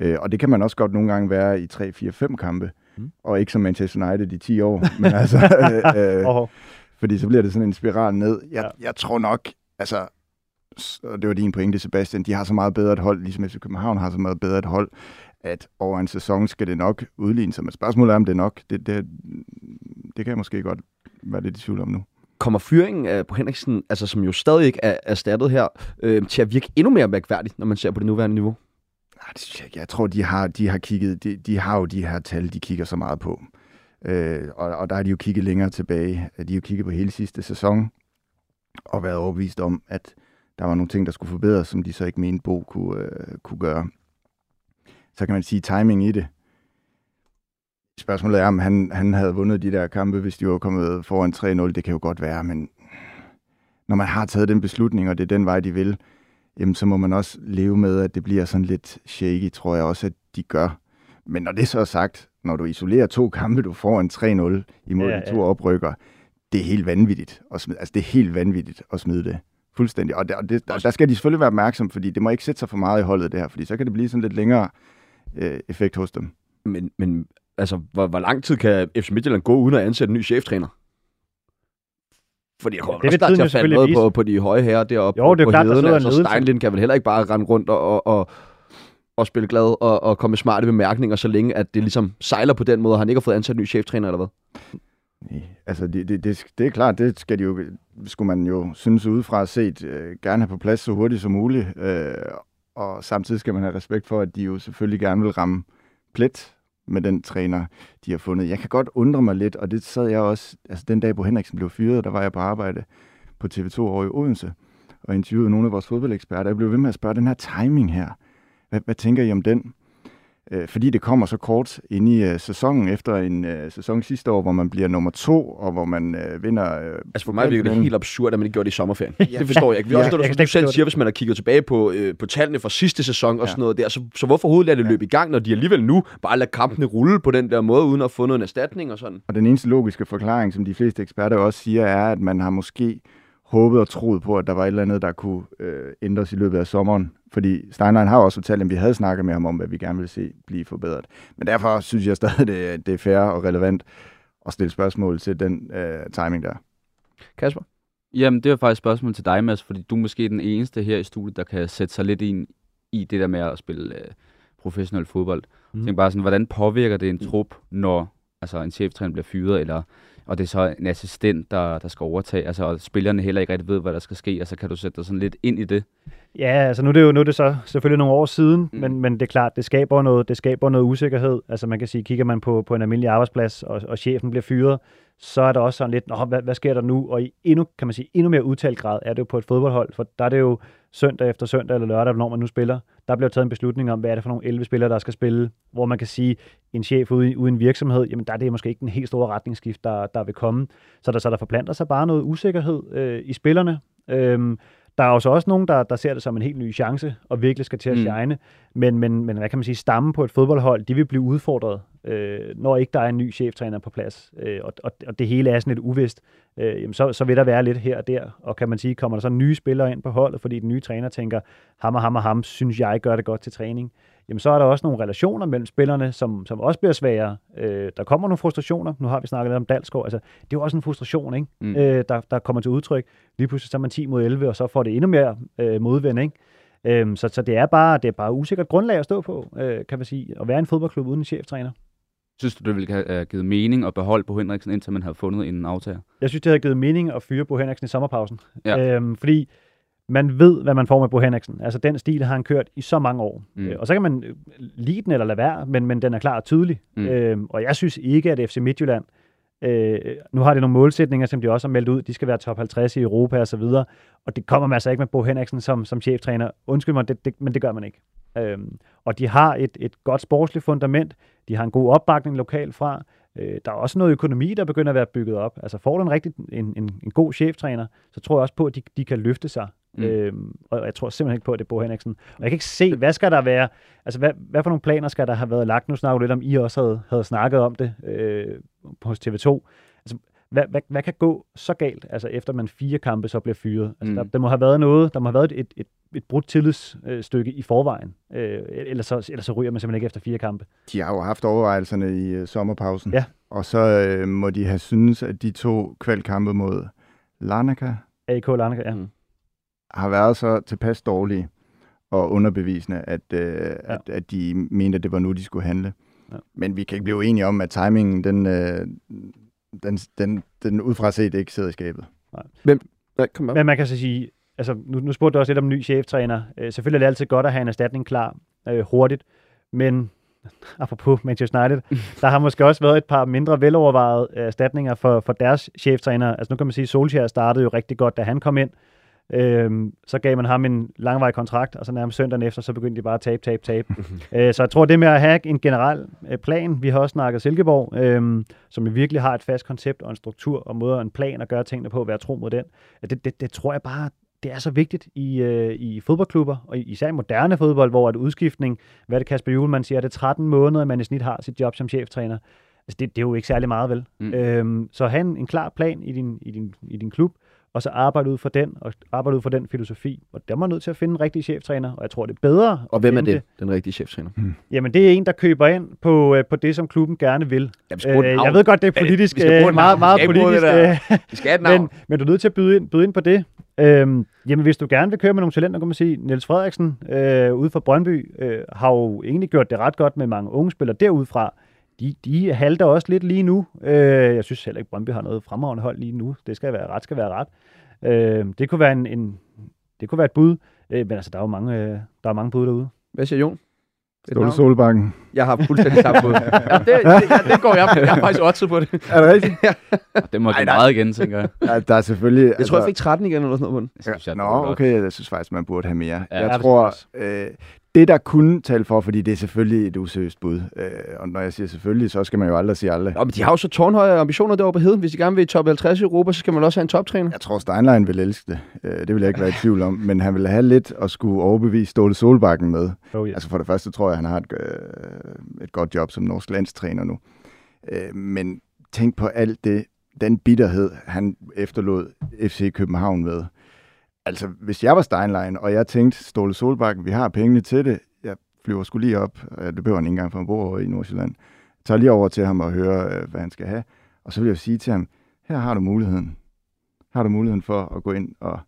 Øh, og det kan man også godt nogle gange være i 3, 4, 5 kampe, mm. og ikke som Manchester United i 10 år. men altså, øh, øh, fordi så bliver det sådan en spiral ned. Jeg, ja. jeg tror nok, altså, og det var din pointe, Sebastian, de har så meget bedre et hold, ligesom FC København har så meget bedre et hold, at over en sæson skal det nok udligne sig. Men spørgsmålet er, om det er nok. Det, det, det kan jeg måske godt være lidt i tvivl om nu. Kommer fyringen på Henriksen, altså som jo stadig ikke er erstattet her, øh, til at virke endnu mere mærkværdigt, når man ser på det nuværende niveau? Nej, det synes jeg Jeg tror, de har, de har kigget, de, de har jo de her tal, de kigger så meget på. Øh, og, og der har de jo kigget længere tilbage. De har jo kigget på hele sidste sæson, og været overbevist om, at der var nogle ting, der skulle forbedres, som de så ikke mente, Bo kunne, øh, kunne gøre. Så kan man sige timing i det. Spørgsmålet er, om han, han havde vundet de der kampe, hvis de var kommet foran 3-0. Det kan jo godt være, men når man har taget den beslutning, og det er den vej, de vil, jamen så må man også leve med, at det bliver sådan lidt shaky, tror jeg også, at de gør. Men når det så er sagt, når du isolerer to kampe, du får en 3-0 imod ja, de to oprykker, det er helt vanvittigt. At smide, altså det er helt vanvittigt at smide det. Fuldstændig. Og, der, og det, der, der skal de selvfølgelig være opmærksom, fordi det må ikke sætte sig for meget i holdet det her, fordi så kan det blive sådan lidt længere øh, effekt hos dem. Men, men altså, hvor, hvor lang tid kan FC Midtjylland gå uden at ansætte en ny cheftræner? Fordi jeg kommer ja, også til at falde noget på, på de høje herrer deroppe jo, det er på klart, hederne. Altså, Steinlind kan vel heller ikke bare rende rundt og, og, og, og spille glad og, og komme med smarte bemærkninger, så længe at det ligesom sejler på den måde, og han ikke har fået ansat en ny cheftræner eller hvad? Nej, altså det, det, det, det er klart, det skal de jo, skulle man jo synes udefra set øh, gerne have på plads så hurtigt som muligt. Øh, og samtidig skal man have respekt for, at de jo selvfølgelig gerne vil ramme plet med den træner, de har fundet. Jeg kan godt undre mig lidt, og det sad jeg også, altså den dag, hvor Henriksen blev fyret, der var jeg på arbejde på TV2 over i Odense, og interviewede nogle af vores fodboldeksperter. Jeg blev ved med at spørge, den her timing her, hvad, hvad tænker I om den? Øh, fordi det kommer så kort ind i øh, sæsonen, efter en øh, sæson sidste år, hvor man bliver nummer to, og hvor man øh, vinder... Øh, altså for mig virker det helt absurd, at man ikke gjorde det i sommerferien. ja. Det forstår jeg ikke. Vi ja, også, det, du, du selv siger, hvis man har kigget tilbage på, øh, på tallene fra sidste sæson og ja. sådan noget der, så, så hvorfor overhovedet lader det løbe i gang, når de alligevel nu bare lader kampene rulle på den der måde, uden at få noget erstatning og sådan? Og den eneste logiske forklaring, som de fleste eksperter også siger, er, at man har måske håbet og troet på, at der var et eller andet, der kunne øh, ændres i løbet af sommeren. Fordi Steinlein har også fortalt, at vi havde snakket med ham om, hvad vi gerne ville se blive forbedret. Men derfor synes jeg stadig, det, det er fair og relevant at stille spørgsmål til den øh, timing der. Kasper? Jamen, det er faktisk et spørgsmål til dig, Mads, fordi du er måske den eneste her i studiet, der kan sætte sig lidt ind i det der med at spille øh, professionel fodbold. Mm. Tænk bare sådan, hvordan påvirker det en trup, når altså, en cheftræner bliver fyret, eller og det er så en assistent, der, der skal overtage, altså, og spillerne heller ikke rigtig ved, hvad der skal ske, og så kan du sætte dig sådan lidt ind i det. Ja, altså nu er det jo nu er det så selvfølgelig nogle år siden, mm. men, men det er klart, det skaber noget, det skaber noget usikkerhed. Altså man kan sige, kigger man på, på en almindelig arbejdsplads, og, og chefen bliver fyret, så er der også sådan lidt, Nå, hvad, hvad sker der nu? Og i endnu, kan man sige, endnu mere udtalt grad er det jo på et fodboldhold, for der er det jo søndag efter søndag eller lørdag, når man nu spiller. Der bliver taget en beslutning om, hvad er det for nogle 11 spillere, der skal spille, hvor man kan sige, en chef ude, ude i en virksomhed, jamen der er det måske ikke den helt store retningsskift, der, der vil komme. Så der, så der forplanter sig bare noget usikkerhed øh, i spillerne. Øhm, der er også også nogen, der, der ser det som en helt ny chance, og virkelig skal til at mm. shine. Men, men, men hvad kan man sige, stammen på et fodboldhold, de vil blive udfordret, øh, når ikke der er en ny cheftræner på plads, øh, og, og, og det hele er sådan lidt uvist, øh, jamen så, så vil der være lidt her og der. Og kan man sige, kommer der så nye spillere ind på holdet, fordi den nye træner tænker, ham og ham og ham, synes jeg gør det godt til træning jamen så er der også nogle relationer mellem spillerne, som, som også bliver svære. Øh, der kommer nogle frustrationer. Nu har vi snakket lidt om Dalsgaard. Altså, det er jo også en frustration, ikke? Mm. Øh, der, der kommer til udtryk. Lige pludselig så er man 10 mod 11, og så får det endnu mere øh, modvind, ikke? Øh, så, så det er bare det er bare usikkert grundlag at stå på, øh, kan man sige, at være en fodboldklub uden en cheftræner. Synes du, det ville have givet mening at beholde på Henriksen, indtil man havde fundet en aftager? Jeg synes, det havde givet mening at fyre på Henriksen i sommerpausen. Ja. Øhm, fordi man ved, hvad man får med Bo Henriksen. Altså, den stil har han kørt i så mange år. Mm. Øh, og så kan man øh, lide den eller lade være, men, men den er klar og tydelig. Mm. Øhm, og jeg synes ikke, at FC Midtjylland, øh, nu har de nogle målsætninger, som de også har meldt ud. De skal være top 50 i Europa og så videre. Og det kommer man altså ikke med Bo Henriksen som, som cheftræner. Undskyld mig, det, det, men det gør man ikke. Øhm, og de har et, et godt sportsligt fundament. De har en god opbakning lokalt fra. Øh, der er også noget økonomi, der begynder at være bygget op. Altså får du en, rigtig, en, en, en god cheftræner, så tror jeg også på, at de, de kan løfte sig. Mm. Øhm, og jeg tror simpelthen ikke på, at det er Bo Henriksen. Og jeg kan ikke se, hvad skal der være, altså hvad, hvad for nogle planer skal der have været lagt? Nu snakker du lidt om, I også havde, havde snakket om det øh, hos TV2. Altså, hvad, hvad, hvad kan gå så galt, altså efter man fire kampe så bliver fyret? Altså, mm. der, der, må have været noget, der må have været et, et, et brudt tillidsstykke i forvejen, øh, ellers, så, ellers så ryger man simpelthen ikke efter fire kampe. De har jo haft overvejelserne i øh, sommerpausen, Ja. og så øh, må de have synes, at de to kvalkampe mod Larnaca AK Larnaca, ja. Mm. Har været så tilpas dårlige og underbevisende, at, øh, ja. at, at de mente, at det var nu, de skulle handle. Ja. Men vi kan ikke blive enige om, at timingen, den, øh, den, den, den udefra set ikke sidder i skabet. Ja, kom op. Men man kan så sige, altså nu, nu spurgte du også lidt om ny cheftræner. Øh, selvfølgelig er det altid godt at have en erstatning klar øh, hurtigt, men apropos Manchester United, der har måske også været et par mindre velovervejede øh, erstatninger for, for deres cheftræner. Altså nu kan man sige, at Solskjaer startede jo rigtig godt, da han kom ind. Øhm, så gav man ham en langvarig kontrakt, og så nærmest søndagen efter, så begyndte de bare at tabe, tabe, tabe. øh, så jeg tror, det med at have en generel øh, plan, vi har også snakket Silkeborg, øhm, som jo virkelig har et fast koncept og en struktur og måde og en plan at gøre tingene på, at være tro mod den, det, det, det tror jeg bare, det er så vigtigt i, øh, i fodboldklubber, og især i moderne fodbold, hvor at udskiftning, hvad det Kasper Juhlmann siger, er det 13 måneder, man i snit har sit job som cheftræner. Altså det, det er jo ikke særlig meget, vel? Mm. Øhm, så have en, en klar plan i din, i, din, i din klub, og så arbejde ud fra den, og arbejde ud fra den filosofi. Og der er man nødt til at finde en rigtig cheftræner, og jeg tror, det er bedre. Og hvem er det, den rigtige cheftræner? Jamen, det er en, der køber ind på, øh, på det, som klubben gerne vil. Ja, vi Øh, jeg ved godt, det er politisk, vi skal bruge øh, et meget, meget politisk, det der. øh, Vi skal have men, men du er nødt til at byde ind, byde ind på det. Øhm, jamen, hvis du gerne vil køre med nogle talenter, kan man sige, Niels Frederiksen øh, ude fra Brøndby øh, har jo egentlig gjort det ret godt med mange unge spillere derudfra. De, de halter også lidt lige nu. Øh, jeg synes heller ikke, Brøndby har noget fremragende hold lige nu. Det skal være ret, skal være ret. Øh, det kunne være en, en det kunne være et bud, øh, men altså, der er jo mange, øh, der er mange bud derude. Hvad siger Jon? Ståle? Solbakken. Jeg har fuldstændig samme bud. ja, det, det, ja, det går jeg på. Jeg har faktisk oddset på det. Er det rigtigt? Og det må nej. meget igen, tænker jeg. ja, der er selvfølgelig... Jeg tror, jeg fik 13 igen eller sådan noget på den. Det synes jeg, Nå, okay, jeg synes faktisk, man burde have mere. Ja, jeg tror, øh, det der kunne tale for, fordi det er selvfølgelig et useriøst bud, øh, og når jeg siger selvfølgelig, så skal man jo aldrig sige aldrig. Nå, men de har jo så tårnhøje ambitioner derovre på heden. Hvis de gerne vil i top 50 i Europa, så skal man også have en toptræner. Jeg tror, Steinlein vil elske det. Øh, det vil jeg ikke være i tvivl om. Men han vil have lidt at skulle overbevise Ståle Solbakken med. Oh, yes. Altså for det første tror jeg, han har et, øh, et godt job som norsk landstræner nu. Øh, men tænk på alt det, den bitterhed, han efterlod FC København med. Altså, hvis jeg var Steinlein, og jeg tænkte, Ståle Solbakken, vi har pengene til det, jeg flyver skulle lige op, det behøver han ikke engang, for han bor over i Nordsjælland. Jeg tager lige over til ham og hører, øh, hvad han skal have. Og så vil jeg sige til ham, her har du muligheden. Her har du muligheden for at gå ind og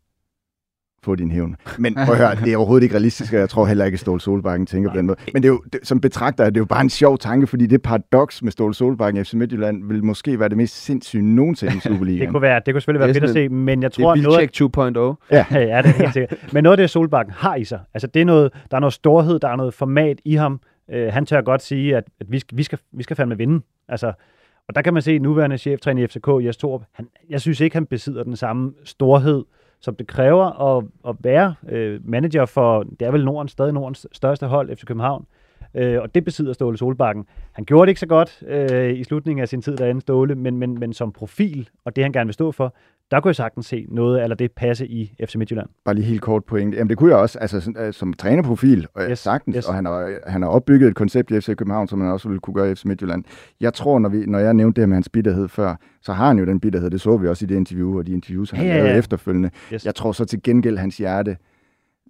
få din hævn. Men prøv at høre, det er overhovedet ikke realistisk, og jeg tror heller ikke, at Ståle Solbakken tænker på den måde. Men det er jo, det, som betragter, det er jo bare en sjov tanke, fordi det paradoks med Ståle Solbakken i FC Midtjylland vil måske være det mest sindssyge nogensinde i Det Superligaen. kunne, være, det kunne selvfølgelig være Det fedt at se, men jeg Det er tror, noget, Vildtjek 2.0. Ja, ja, det er helt sikkert. Men noget af det, Solbakken har i sig, altså det er noget, der er noget storhed, der er noget format i ham. Øh, han tør godt sige, at, at vi, skal, vi, skal, vi skal fandme vinde. Altså, og der kan man se, at nuværende cheftræner i FCK, Jes Torup, han, jeg synes ikke, han besidder den samme storhed, som det kræver at, at være øh, manager for, det er vel Nordens, stadig Nordens største hold, FC København. Øh, og det besidder Ståle Solbakken. Han gjorde det ikke så godt øh, i slutningen af sin tid derinde, Ståle, men, men, men som profil, og det han gerne vil stå for, der kunne jeg sagtens se noget eller det passe i FC Midtjylland. Bare lige helt kort point. Jamen det kunne jeg også, altså øh, som trænerprofil, og Yes, sagtens, yes. og han har, han har opbygget et koncept i FC København, som han også ville kunne gøre i FC Midtjylland. Jeg tror, når, vi, når jeg nævnte det med hans bitterhed før, så har han jo den bitterhed, det så vi også i det interview, og de interviews, han Ja, ja, ja, ja. efterfølgende. Yes. Jeg tror så til gengæld, hans hjerte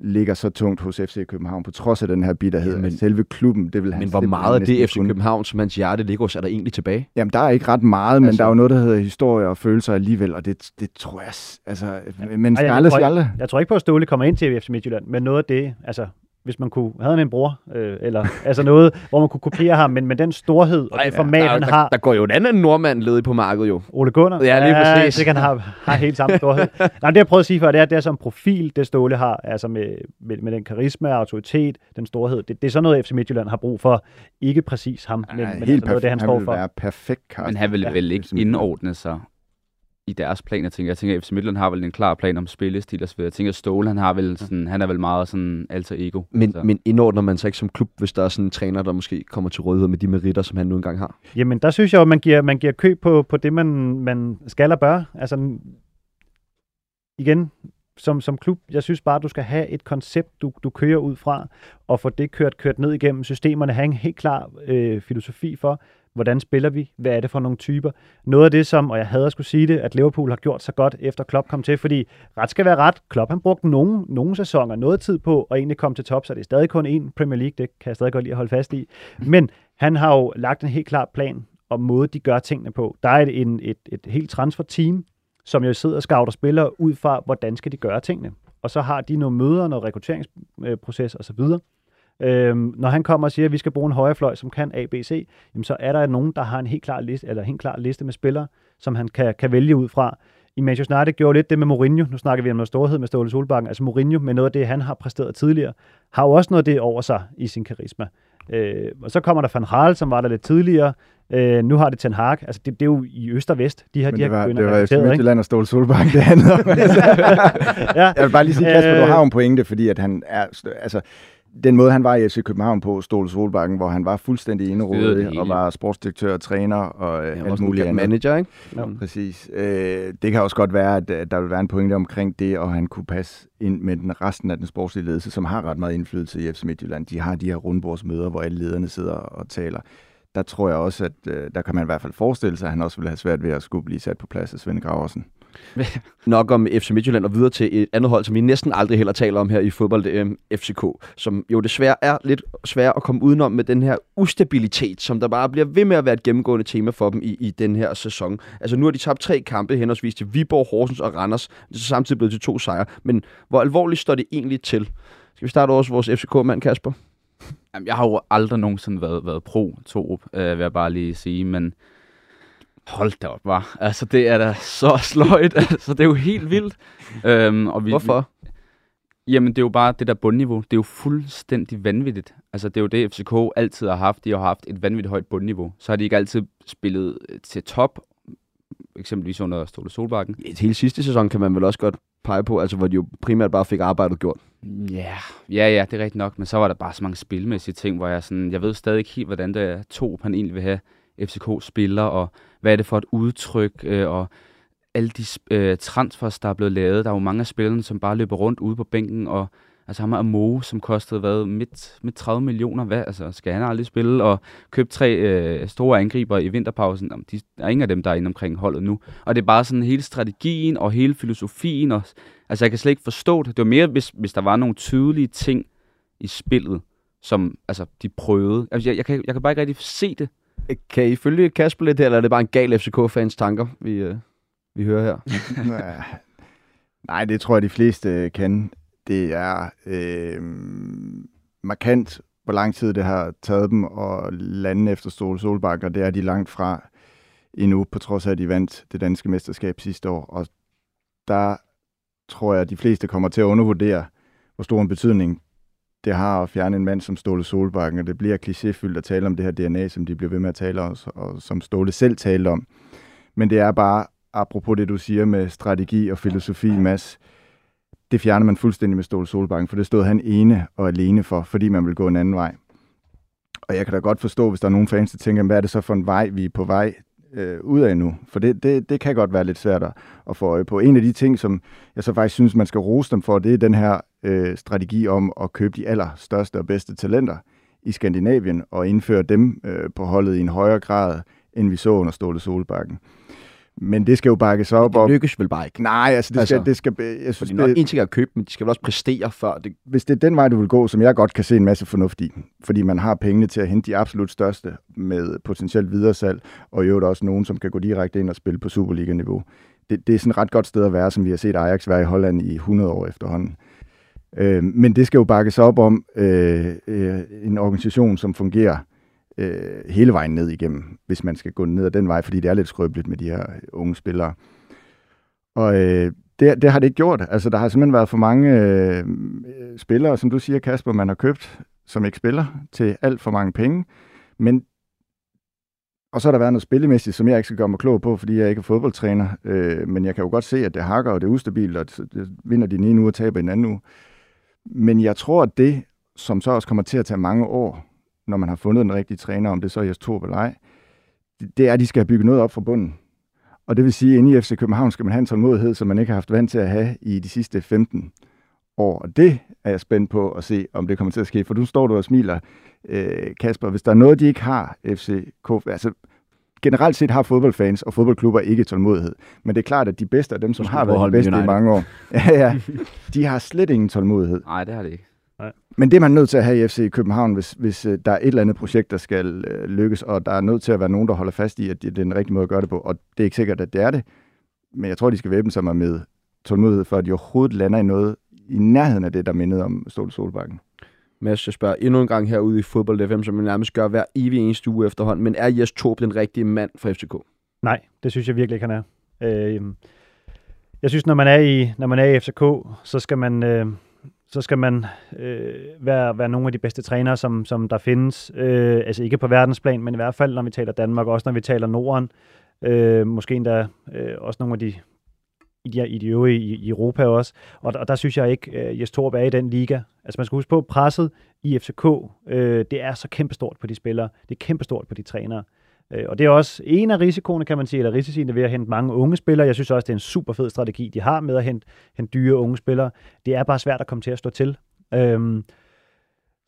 ligger så tungt hos FC København, på trods af den her bitterhed. Jamen, Men, selve klubben, det vil han Men hvor meget af det FC. København, som hans hjerte ligger hos, er der egentlig tilbage? Jamen, der er ikke ret meget, men Altså- der er jo noget, der hedder historie og følelser alligevel, og det, det tror jeg, altså, ja. men Ej, skal jeg aldrig. Jeg tror ikke på, at Ståle kommer ind til FC Midtjylland, men noget af det, altså hvis man kunne, havde han en bror, øh, eller altså noget, hvor man kunne kopiere ham, men med den storhed og det format, der, han der, har, Der går jo en anden nordmand ledig på markedet jo. Ole Gunnar. Ja, lige præcis. Det kan han have, har helt samme storhed. Nej, men det jeg prøvede at sige før, det er, at det er som profil, det Ståle har, altså med, med, med den karisma, autoritet, den storhed. Det, det er sådan noget, FC Midtjylland har brug for. Ikke præcis ham, men, Nej, men helt altså noget det, han står vil for. være perfekt Carsten. Men han vil Ja. vel ikke indordne sig i deres plan. Jeg tænker, jeg tænker, at FC Midtjylland har vel en klar plan om spillestil og så videre. Jeg tænker, at Ståle, han, har vel sådan, han er vel meget sådan alter ego. Men, så. men indordner man sig ikke som klub, hvis der er sådan en træner, der måske kommer til rådighed med de meritter, som han nu engang har? Jamen, der synes jeg at man giver, man giver køb på, på det, man, man skal og bør. Altså, igen, som, som klub, jeg synes bare, du skal have et koncept, du, du kører ud fra, og få det kørt, kørt ned igennem systemerne, have en helt klar øh, filosofi for, hvordan spiller vi, hvad er det for nogle typer. Noget af det, som, og jeg havde at skulle sige det, at Liverpool har gjort så godt, efter Klopp kom til, fordi ret skal være ret. Klopp han brugte nogle, nogle sæsoner, noget tid på at egentlig komme til top, så det er stadig kun én Premier League, det kan jeg stadig godt lide at holde fast i. Men han har jo lagt en helt klar plan og måde, de gør tingene på. Der er et, en, et, et helt transfer-team, som jo sidder og scouter spillere ud fra, hvordan skal de gøre tingene. Og så har de nogle møder, noget rekrutteringsproces øh, osv. Øhm, når han kommer og siger, at vi skal bruge en højrefløj, som kan A, B, C, jamen så er der nogen, der har en helt klar liste, eller helt klar liste med spillere, som han kan, kan vælge ud fra. I Manchester United gjorde lidt det med Mourinho. Nu snakker vi om noget storhed med Ståle Solbakken. Altså Mourinho med noget af det, han har præsteret tidligere, har jo også noget af det over sig i sin karisma. Øh, og så kommer der Van Gaal, som var der lidt tidligere. Øh, nu har det Ten Hag. Altså, det, det er jo i øst og vest. De har, Men de det har var, gået ind det var ikke? Midtjylland og Ståle Solbakken, det handlede om. ja. Jeg vil bare lige sige, Kasper, du Øh. har en pointe, fordi at han er, altså, den måde, han var i FC København på, Ståle Solbakken, hvor han var fuldstændig Styret det inderådet hele. og var sportsdirektør, træner og øh, Han var alt muligt en andet. manager, ikke? Ja. Præcis. Øh, det kan også godt være, at øh, der vil være en pointe omkring det, og han kunne passe ind med den resten af den sportslige ledelse, som har ret meget indflydelse i FC Midtjylland. De har de her rundbordsmøder, hvor alle lederne sidder og taler. Der tror jeg også, at øh, der kan man i hvert fald forestille sig, at han også vil have svært ved at skulle blive sat på plads af Svend Graversen. Nok om FC Midtjylland og videre til et andet hold, som vi næsten aldrig heller taler om her i fodbold, øh, um, FCK, som jo desværre er lidt svært at komme udenom med den her ustabilitet, som der bare bliver ved med at være et gennemgående tema for dem i, i den her sæson. Altså nu har de tabt tre kampe henholdsvis til Viborg, Horsens og Randers, det er så samtidig blevet til to sejre, men hvor alvorligt står det egentlig til? Skal vi starte også vores FCK-mand, Kasper? Jamen, jeg har jo aldrig nogensinde været, været pro Torup, øh, vil jeg bare lige sige, men hold da op, var. Altså, det er da så sløjt. altså, det er jo helt vildt. Øhm, og vi, Hvorfor? Vi, jamen, det er jo bare det der bundniveau. Det er jo fuldstændig vanvittigt. Altså, det er jo det, FCK altid har haft. De har haft et vanvittigt højt bundniveau. Så har de ikke altid spillet øh, til top, eksempelvis under Ståle Solbakken. Et hele sidste sæson kan man vel også godt pege på, altså hvor de jo primært bare fik arbejdet gjort. Ja, ja, ja, det er rigtigt nok, men så var der bare så mange spilmæssige ting, hvor jeg sådan, jeg ved stadig ikke helt, hvordan det er, to han egentlig vil have FCK spiller, og hvad er det for et udtryk, øh, og alle de øh, transfers, der er blevet lavet. Der er jo mange af spillerne, som bare løber rundt ude på bænken, og altså ham Amo, som kostede hvad, midt, midt 30 millioner, hvad, altså skal han aldrig spille, og købe tre øh, store angriber i vinterpausen, Jamen, de, der er ingen af dem, der er inde omkring holdet nu. Og det er bare sådan hele strategien og hele filosofien, og altså jeg kan slet ikke forstå det. Det var mere, hvis, hvis der var nogle tydelige ting i spillet, som altså, de prøvede. Altså, jeg, jeg, kan, jeg kan bare ikke rigtig se det. Kan I følge Kasper lidt her, eller er det bare en gal FCK-fans tanker, vi, øh, vi hører her? Nej, det tror jeg, de fleste øh, kan. Det er øh, markant, hvor lang tid det har taget dem at lande efter Stol Solbakker. Det er de langt fra endnu, på trods af, at de vandt det danske mesterskab sidste år. Og der tror jeg, at de fleste kommer til at undervurdere, hvor stor en betydning det har at fjerne en mand som Ståle Solbakken, og det bliver klichéfyldt at tale om det her DNA, som de bliver ved med at tale om, og som Ståle selv talte om. Men det er bare, apropos det du siger med strategi og filosofi, Mads, det fjerner man fuldstændig med Ståle Solbakken, for det stod han ene og alene for, fordi man vil gå en anden vej. Og jeg kan da godt forstå, hvis der er nogle fans, der tænker, hvad er det så for en vej, vi er på vej øh, ud af nu? For det, det, det kan godt være lidt svært at, at få øje på. En af de ting, som jeg så faktisk synes, man skal rose dem for, det er den her øh, strategi om at købe de allerstørste og bedste talenter i Skandinavien og indføre dem øh, på holdet i en højere grad, end vi så under Ståle Solbakken. Men det skal jo bakkes op Det lykkes vel bare ikke. Nej, altså det skal, Altså, det skal, jeg synes, Fordi det, en ting er at købe, men de skal vel også præstere før. Det, hvis det er den vej, du vil gå, som jeg godt kan se en masse fornuft i, fordi man har pengene til at hente de absolut største med potentielt videresalg, og i øvrigt også nogen, som kan gå direkte ind og spille på Superliga-niveau. Det, det er sådan et ret godt sted at være, som vi har set Ajax være i Holland i 100 år efterhånden. Øh, men det skal jo bakkes op om øh, øh, en organisation, som fungerer øh, hele vejen ned igennem, hvis man skal gå ned ad den vej, fordi det er lidt skrøbeligt med de her unge spillere. Og øh, det, det har det ikke gjort. Altså, der har simpelthen været for mange øh, spillere, som du siger, Kasper, man har købt, som ikke spiller, til alt for mange penge. Men og så har der været noget spillemæssigt, som jeg ikke skal gøre mig klog på, fordi jeg ikke er fodboldtræner. Øh, men jeg kan jo godt se, at det hakker, og det er ustabilt, og det vinder de den ene uge og taber den anden uge. Men jeg tror, at det, som så også kommer til at tage mange år, når man har fundet den rigtige træner, om det så er Jes Torp eller ej, det er, at de skal have bygget noget op fra bunden. Og det vil sige, at inde i FC København skal man have en tålmodighed, som man ikke har haft vant til at have i de sidste 15 år. Og det er jeg spændt på at se, om det kommer til at ske. For nu står du og smiler, øh, Kasper. Hvis der er noget, de ikke har, FCK, altså generelt set har fodboldfans og fodboldklubber ikke tålmodighed. Men det er klart, at de bedste af dem, som har været de bedste i mange år, ja, ja, de har slet ingen tålmodighed. Nej, det har de ikke. Men det er man nødt til at have i FC København, hvis, hvis uh, der er et eller andet projekt, der skal uh, lykkes, og der er nødt til at være nogen, der holder fast i, at det er den rigtige måde at gøre det på. Og det er ikke sikkert, at det er det. Men jeg tror, de skal væbne sig med tålmodighed, for at de overhovedet lander i noget i nærheden af det, der mindede om Ståle Solbakken. Mads, jeg spørger endnu en gang herude i Fodbold FM, som vi nærmest gør hver evig eneste uge efterhånden. Men er Jes Torp den rigtige mand for FCK? Nej, det synes jeg virkelig ikke, han er. Øh, jeg synes, når man er i, når man er i FCK, så skal man, øh, så skal man øh, være, være nogle af de bedste trænere, som, som der findes. Øh, altså ikke på verdensplan, men i hvert fald, når vi taler Danmark, også når vi taler Norden. Øh, måske endda øh, også nogle af de i de, i de øvrige i, i Europa også. Og, og der synes jeg ikke, at øh, Jes Torp er i den liga. Altså man skal huske på, presset i FCK, øh, det er så kæmpestort på de spillere. Det er kæmpestort på de trænere. Øh, og det er også en af risikoene, kan man sige, eller risiciene ved at hente mange unge spillere. Jeg synes også, det er en super fed strategi, de har med at hente, hente dyre unge spillere. Det er bare svært at komme til at stå til. Øhm,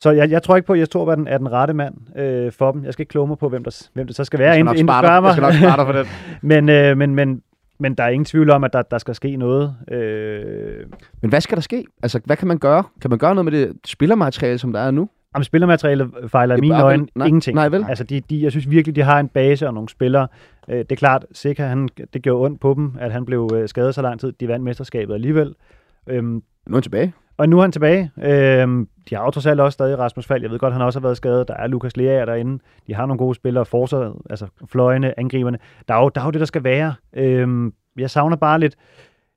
så jeg, jeg tror ikke på, at jeg tror, at den er den rette mand øh, for dem. Jeg skal ikke kloge mig på, hvem, der, hvem det så skal være, inden, inden du spørger mig. Jeg skal nok spare dig for det. men, øh, men, men, men der er ingen tvivl om, at der, der skal ske noget. Øh... Men hvad skal der ske? Altså, hvad kan man gøre? Kan man gøre noget med det spillermateriale, som der er nu? Jamen, spillermaterialet fejler i mine øjne ingenting. Nej, vel? Altså, de, de, jeg synes virkelig, de har en base og nogle spillere. Øh, det er klart, Sikker, han, det gjorde ondt på dem, at han blev øh, skadet så lang tid. De vandt mesterskabet alligevel. Øhm, nu er han tilbage. Og nu er han tilbage. Øhm, de har jo trods alt også stadig Rasmus Fald. Jeg ved godt, han også har været skadet. Der er Lukas Lea derinde. De har nogle gode spillere. Forsvaret, altså fløjene, angriberne. Der er jo, der er jo det, der skal være. Øhm, jeg savner bare lidt,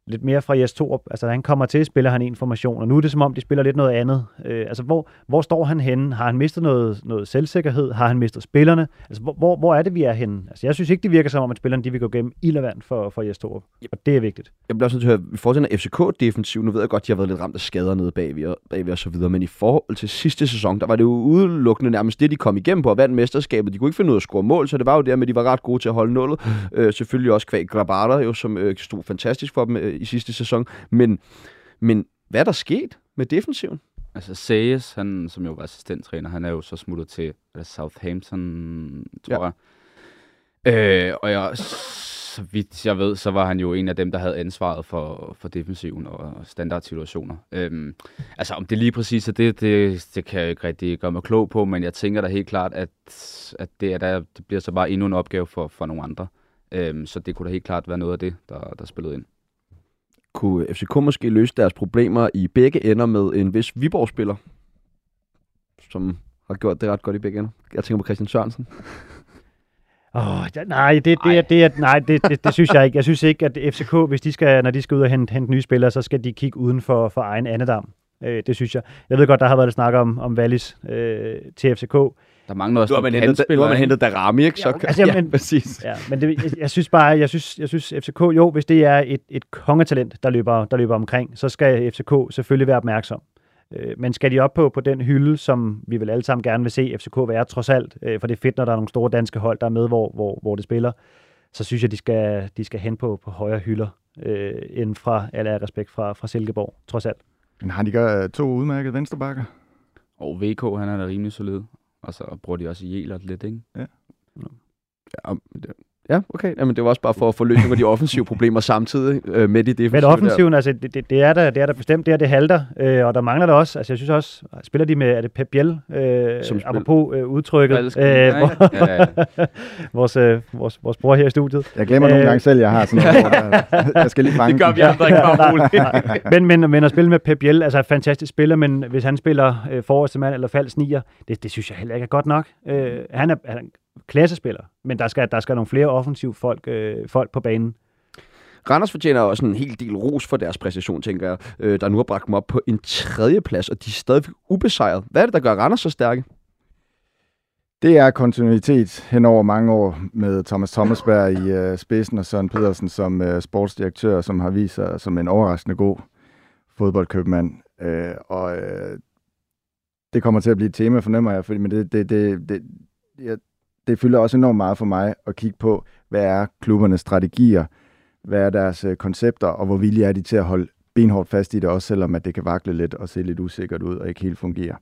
lidt mere fra Jes Torup. Altså, han kommer til, spiller han information, og nu er det som om, de spiller lidt noget andet. Øh, altså, hvor, hvor står han henne? Har han mistet noget, noget selvsikkerhed? Har han mistet spillerne? Altså, hvor, hvor, hvor er det, vi er henne? Altså, jeg synes ikke, det virker som om, at spillerne de vil gå gennem ild og vand for, for Jes Torup. Og det er vigtigt. Jeg bliver også nødt til at høre, i forhold til FCK-defensiv, nu ved jeg godt, at de har været lidt ramt af skader nede bagved, bagved og så videre, men i forhold til sidste sæson, der var det jo udelukkende nærmest det, de kom igennem på at vandt mesterskabet. De kunne ikke finde ud af at score mål, så det var jo der med, at de var ret gode til at holde nullet. Øh, selvfølgelig også kvæg Grabata, jo, som øh, stod fantastisk for dem øh, i sidste sæson. Men, men hvad er der sket med defensiven? Altså Sayes, han, som jo var assistenttræner, han er jo så smuttet til Southampton, tror ja. jeg. Øh, og jeg, så vidt jeg ved, så var han jo en af dem, der havde ansvaret for, for defensiven og standardsituationer. Øhm, altså om det lige præcis er det, det, det kan jeg ikke rigtig gøre mig klog på, men jeg tænker da helt klart, at, at det, er der, det bliver så bare endnu en opgave for, for nogle andre. Øhm, så det kunne da helt klart være noget af det, der, der spillede ind kunne FCK måske løse deres problemer i begge ender med en vis Viborg-spiller, som har gjort det ret godt i begge ender. Jeg tænker på Christian Sørensen. Oh, ja, nej, det, det, det, det, nej det, det, det, synes jeg ikke. Jeg synes ikke, at FCK, hvis de skal, når de skal ud og hente, hente nye spillere, så skal de kigge uden for, for egen andedam. Øh, det synes jeg. Jeg ved godt, der har været snak om, om Wallis øh, til FCK. Der mangler også nu har man hentet, nu har man hentet Darami, ikke? Så, ja, altså, ja, men, præcis. Ja, men det, jeg, jeg, synes bare, jeg synes, jeg synes FCK, jo, hvis det er et, et kongetalent, der løber, der løber omkring, så skal FCK selvfølgelig være opmærksom. Øh, men skal de op på, på den hylde, som vi vil alle sammen gerne vil se FCK være, trods alt, øh, for det er fedt, når der er nogle store danske hold, der er med, hvor, hvor, hvor det spiller, så synes jeg, de skal, de skal hen på, på højere hylder, øh, end fra, eller respekt fra, fra Silkeborg, trods alt. Men har de gør to udmærkede venstrebakker? Og VK, han er da rimelig solid. Og så bruger de også Jelert lidt, ikke? Ja. Ja, Ja, okay. Jamen, det var også bare for at få løst nogle af de offensive problemer samtidig øh, med de defensive. Men offensiven, der. altså, det, det, det, er der, det er der bestemt, det er det halter, øh, og der mangler der også, altså jeg synes også, spiller de med, er det Pep Biel, øh, Som apropos øh, udtrykket, øh, ja, ja. vores, øh, vores, vores bror her i studiet. Jeg glemmer øh, nogle gange selv, jeg har sådan noget, der, jeg skal lige fange Det gør vi andre ikke bare men, men, men at spille med Pep Biel, altså fantastisk spiller, men hvis han spiller øh, forreste mand eller falsk nier, det, det synes jeg heller ikke er godt nok. Øh, han er, han, klassespiller, men der skal, der skal nogle flere offensive folk, øh, folk på banen. Randers fortjener også en hel del ros for deres præstation, tænker jeg, øh, der nu har bragt dem op på en tredje plads, og de er stadig ubesejret. Hvad er det, der gør Randers så stærke? Det er kontinuitet hen over mange år med Thomas Thomasberg i øh, spidsen og Søren Pedersen som øh, sportsdirektør, som har vist sig som en overraskende god fodboldkøbmand. Øh, og øh, det kommer til at blive et tema, fornemmer jeg, fordi, men det, det, det, det, jeg, det fylder også enormt meget for mig at kigge på, hvad er klubbernes strategier, hvad er deres øh, koncepter, og hvor villige er de til at holde benhårdt fast i det, også selvom at det kan vakle lidt og se lidt usikkert ud og ikke helt fungere.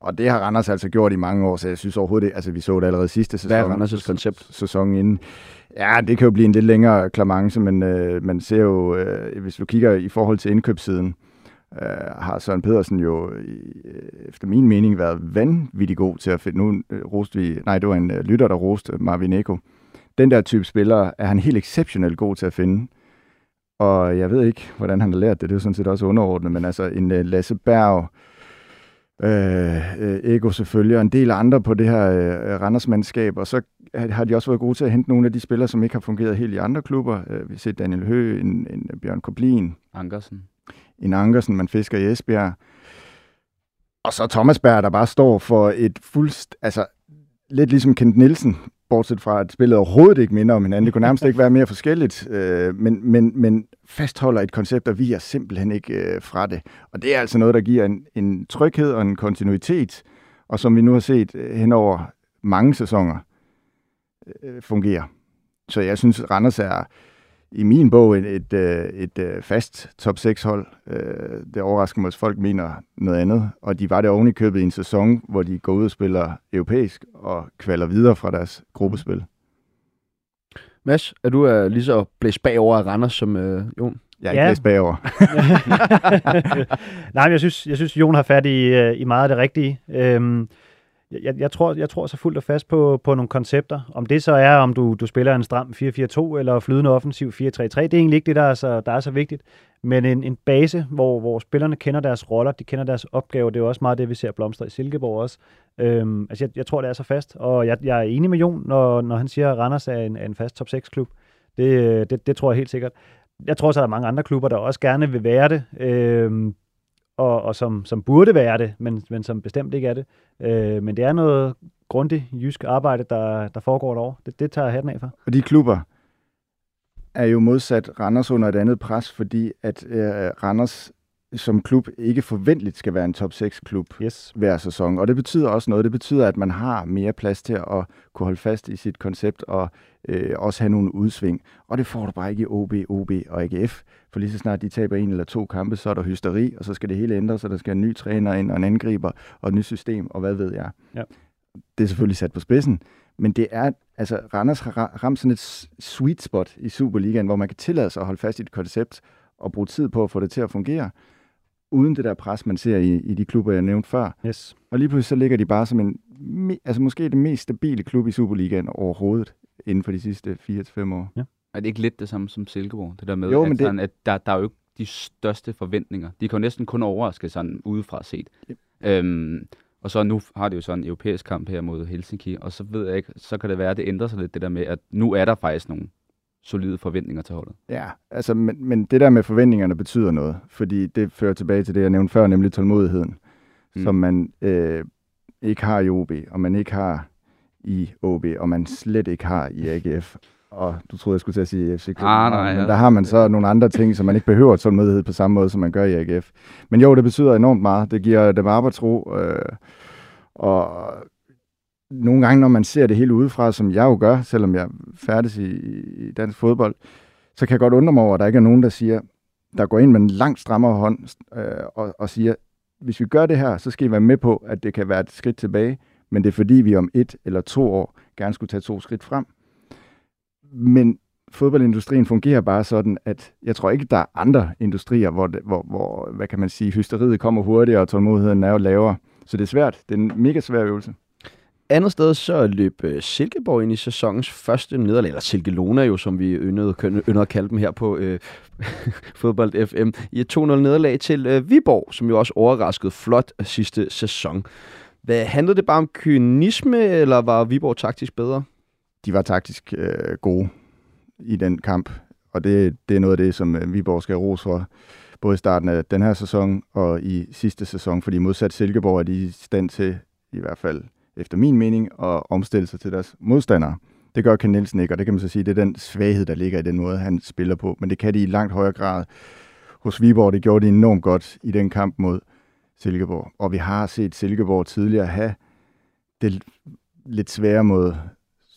Og det har Randers altså gjort i mange år, så jeg synes overhovedet ikke, altså vi så det allerede sidste sæson. Hvad er Randers' koncept? Sæson inden. Ja, det kan jo blive en lidt længere klamance, men øh, man ser jo, øh, hvis du kigger i forhold til indkøbssiden, øh, Øh, har Søren Pedersen jo øh, efter min mening været vanvittig god til at finde. Nu øh, roste vi, nej, det var en øh, lytter, der roste Marvin Eko. Den der type spiller er han helt exceptionelt god til at finde. Og jeg ved ikke, hvordan han har lært det. Det er sådan set også underordnet, men altså en øh, Lasse Berg, øh, øh Ego selvfølgelig, og en del andre på det her øh, Randersmandskab, og så har de også været gode til at hente nogle af de spillere, som ikke har fungeret helt i andre klubber. Øh, vi har set Daniel Høgh, en, en Bjørn Koblin. Ankersen. En Ankersen, man fisker i Esbjerg. Og så Thomas Berg, der bare står for et fuldst... Altså, lidt ligesom Kent Nielsen, bortset fra, at spillet overhovedet ikke minder om hinanden. Det kunne nærmest ikke være mere forskelligt, øh, men, men, men fastholder et koncept, der er simpelthen ikke øh, fra det. Og det er altså noget, der giver en, en tryghed og en kontinuitet, og som vi nu har set øh, hen over mange sæsoner, øh, fungerer. Så jeg synes, Randers er i min bog et, et, øh, et, et øh, fast top 6 hold. Øh, det overrasker mig, at folk mener noget andet. Og de var det oven i købet i en sæson, hvor de går ud og spiller europæisk og kvalder videre fra deres gruppespil. Mads, er du uh, lige så blæst bagover af Randers som uh, Jon? Jeg er ja. ikke blæst bagover. Nej, men jeg synes, jeg synes Jon har fat i, i meget af det rigtige. Øhm, jeg, jeg, tror, jeg tror så fuldt og fast på, på nogle koncepter. Om det så er, om du, du spiller en stram 4-4-2 eller flydende offensiv 4-3-3, det er egentlig ikke det, der er så, der er så vigtigt. Men en, en base, hvor, hvor spillerne kender deres roller, de kender deres opgaver, det er jo også meget det, vi ser blomstre i Silkeborg også. Øhm, altså jeg, jeg tror, det er så fast, og jeg, jeg er enig med Jon, når, når han siger, at Randers er en, er en fast top 6-klub. Det, øh, det, det tror jeg helt sikkert. Jeg tror så, at der er mange andre klubber, der også gerne vil være det. Øhm, og, og som, som burde være det, men, men som bestemt ikke er det. Øh, men det er noget grundigt jysk arbejde, der, der foregår derovre. Det, det tager jeg hatten af for. Og de klubber er jo modsat Randers under et andet pres, fordi at øh, Randers som klub ikke forventeligt skal være en top 6 klub yes. hver sæson. Og det betyder også noget. Det betyder, at man har mere plads til at kunne holde fast i sit koncept og øh, også have nogle udsving. Og det får du bare ikke i OB, OB og AGF. For lige så snart de taber en eller to kampe, så er der hysteri, og så skal det hele ændre, så der skal en ny træner ind og en angriber og et nyt system, og hvad ved jeg. Ja. Det er selvfølgelig sat på spidsen, men det er, altså Randers har ramt sådan et sweet spot i Superligaen, hvor man kan tillade sig at holde fast i et koncept og bruge tid på at få det til at fungere uden det der pres, man ser i, i de klubber, jeg nævnte før. Yes. Og lige pludselig så ligger de bare som en, altså måske det mest stabile klub i Superligaen overhovedet inden for de sidste 4-5 år. Ja. Er det ikke lidt det samme som Silkeborg? Det der med, Jo, at, det- sådan, at der, der er jo ikke de største forventninger. De kan jo næsten kun overraske sådan udefra set. Yep. Øhm, og så nu har det jo sådan en europæisk kamp her mod Helsinki, og så ved jeg ikke, så kan det være, at det ændrer sig lidt, det der med, at nu er der faktisk nogle solide forventninger til holdet. Ja, altså, men, men det der med forventningerne betyder noget, fordi det fører tilbage til det, jeg nævnte før, nemlig tålmodigheden, Mm. som man øh, ikke har i OB, og man ikke har i OB, og man slet ikke har i AGF. Og du troede, jeg skulle til at sige FC København, Ah, nej, men ja. der har man så nogle andre ting, som man ikke behøver tålmodighed på samme måde, som man gør i AGF. Men jo, det betyder enormt meget. Det giver dem arbejdsro, øh, og nogle gange, når man ser det hele udefra, som jeg jo gør, selvom jeg færdes i, i dansk fodbold, så kan jeg godt undre mig over, at der ikke er nogen, der siger, der går ind med en langt strammere hånd øh, og, og siger, hvis vi gør det her, så skal I være med på, at det kan være et skridt tilbage, men det er fordi, vi om et eller to år gerne skulle tage to skridt frem. Men fodboldindustrien fungerer bare sådan, at jeg tror ikke, der er andre industrier, hvor, det, hvor, hvor hvad kan man sige, hysteriet kommer hurtigere, og tålmodigheden er jo lavere. Så det er svært. Det er en mega svær øvelse. Andet sted så løb øh, Silkeborg ind i sæsonens første nederlag, eller Silkelona jo, som vi yndede, yndede at kalde dem her på øh, Fodbold FM, i et 2-0 nederlag til øh, Viborg, som jo også overraskede flot sidste sæson. Hvad, handlede det bare om kynisme, eller var Viborg taktisk bedre? de var taktisk øh, gode i den kamp, og det, det er noget af det, som øh, Viborg skal ros for, både i starten af den her sæson og i sidste sæson, fordi modsat Silkeborg er de i stand til, i hvert fald efter min mening, at omstille sig til deres modstandere. Det gør Ken Nielsen ikke, og det kan man så sige, det er den svaghed, der ligger i den måde, han spiller på. Men det kan de i langt højere grad hos Viborg. Det gjorde de enormt godt i den kamp mod Silkeborg. Og vi har set Silkeborg tidligere have det lidt svære mod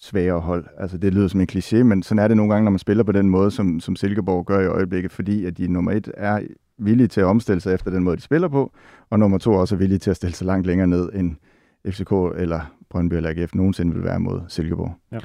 svagere hold. Altså det lyder som en kliché, men sådan er det nogle gange, når man spiller på den måde, som, som Silkeborg gør i øjeblikket, fordi at de nummer et er villige til at omstille sig efter den måde, de spiller på, og nummer to også er villige til at stille sig langt længere ned, end FCK eller Brøndby eller AGF nogensinde vil være mod Silkeborg. Ja.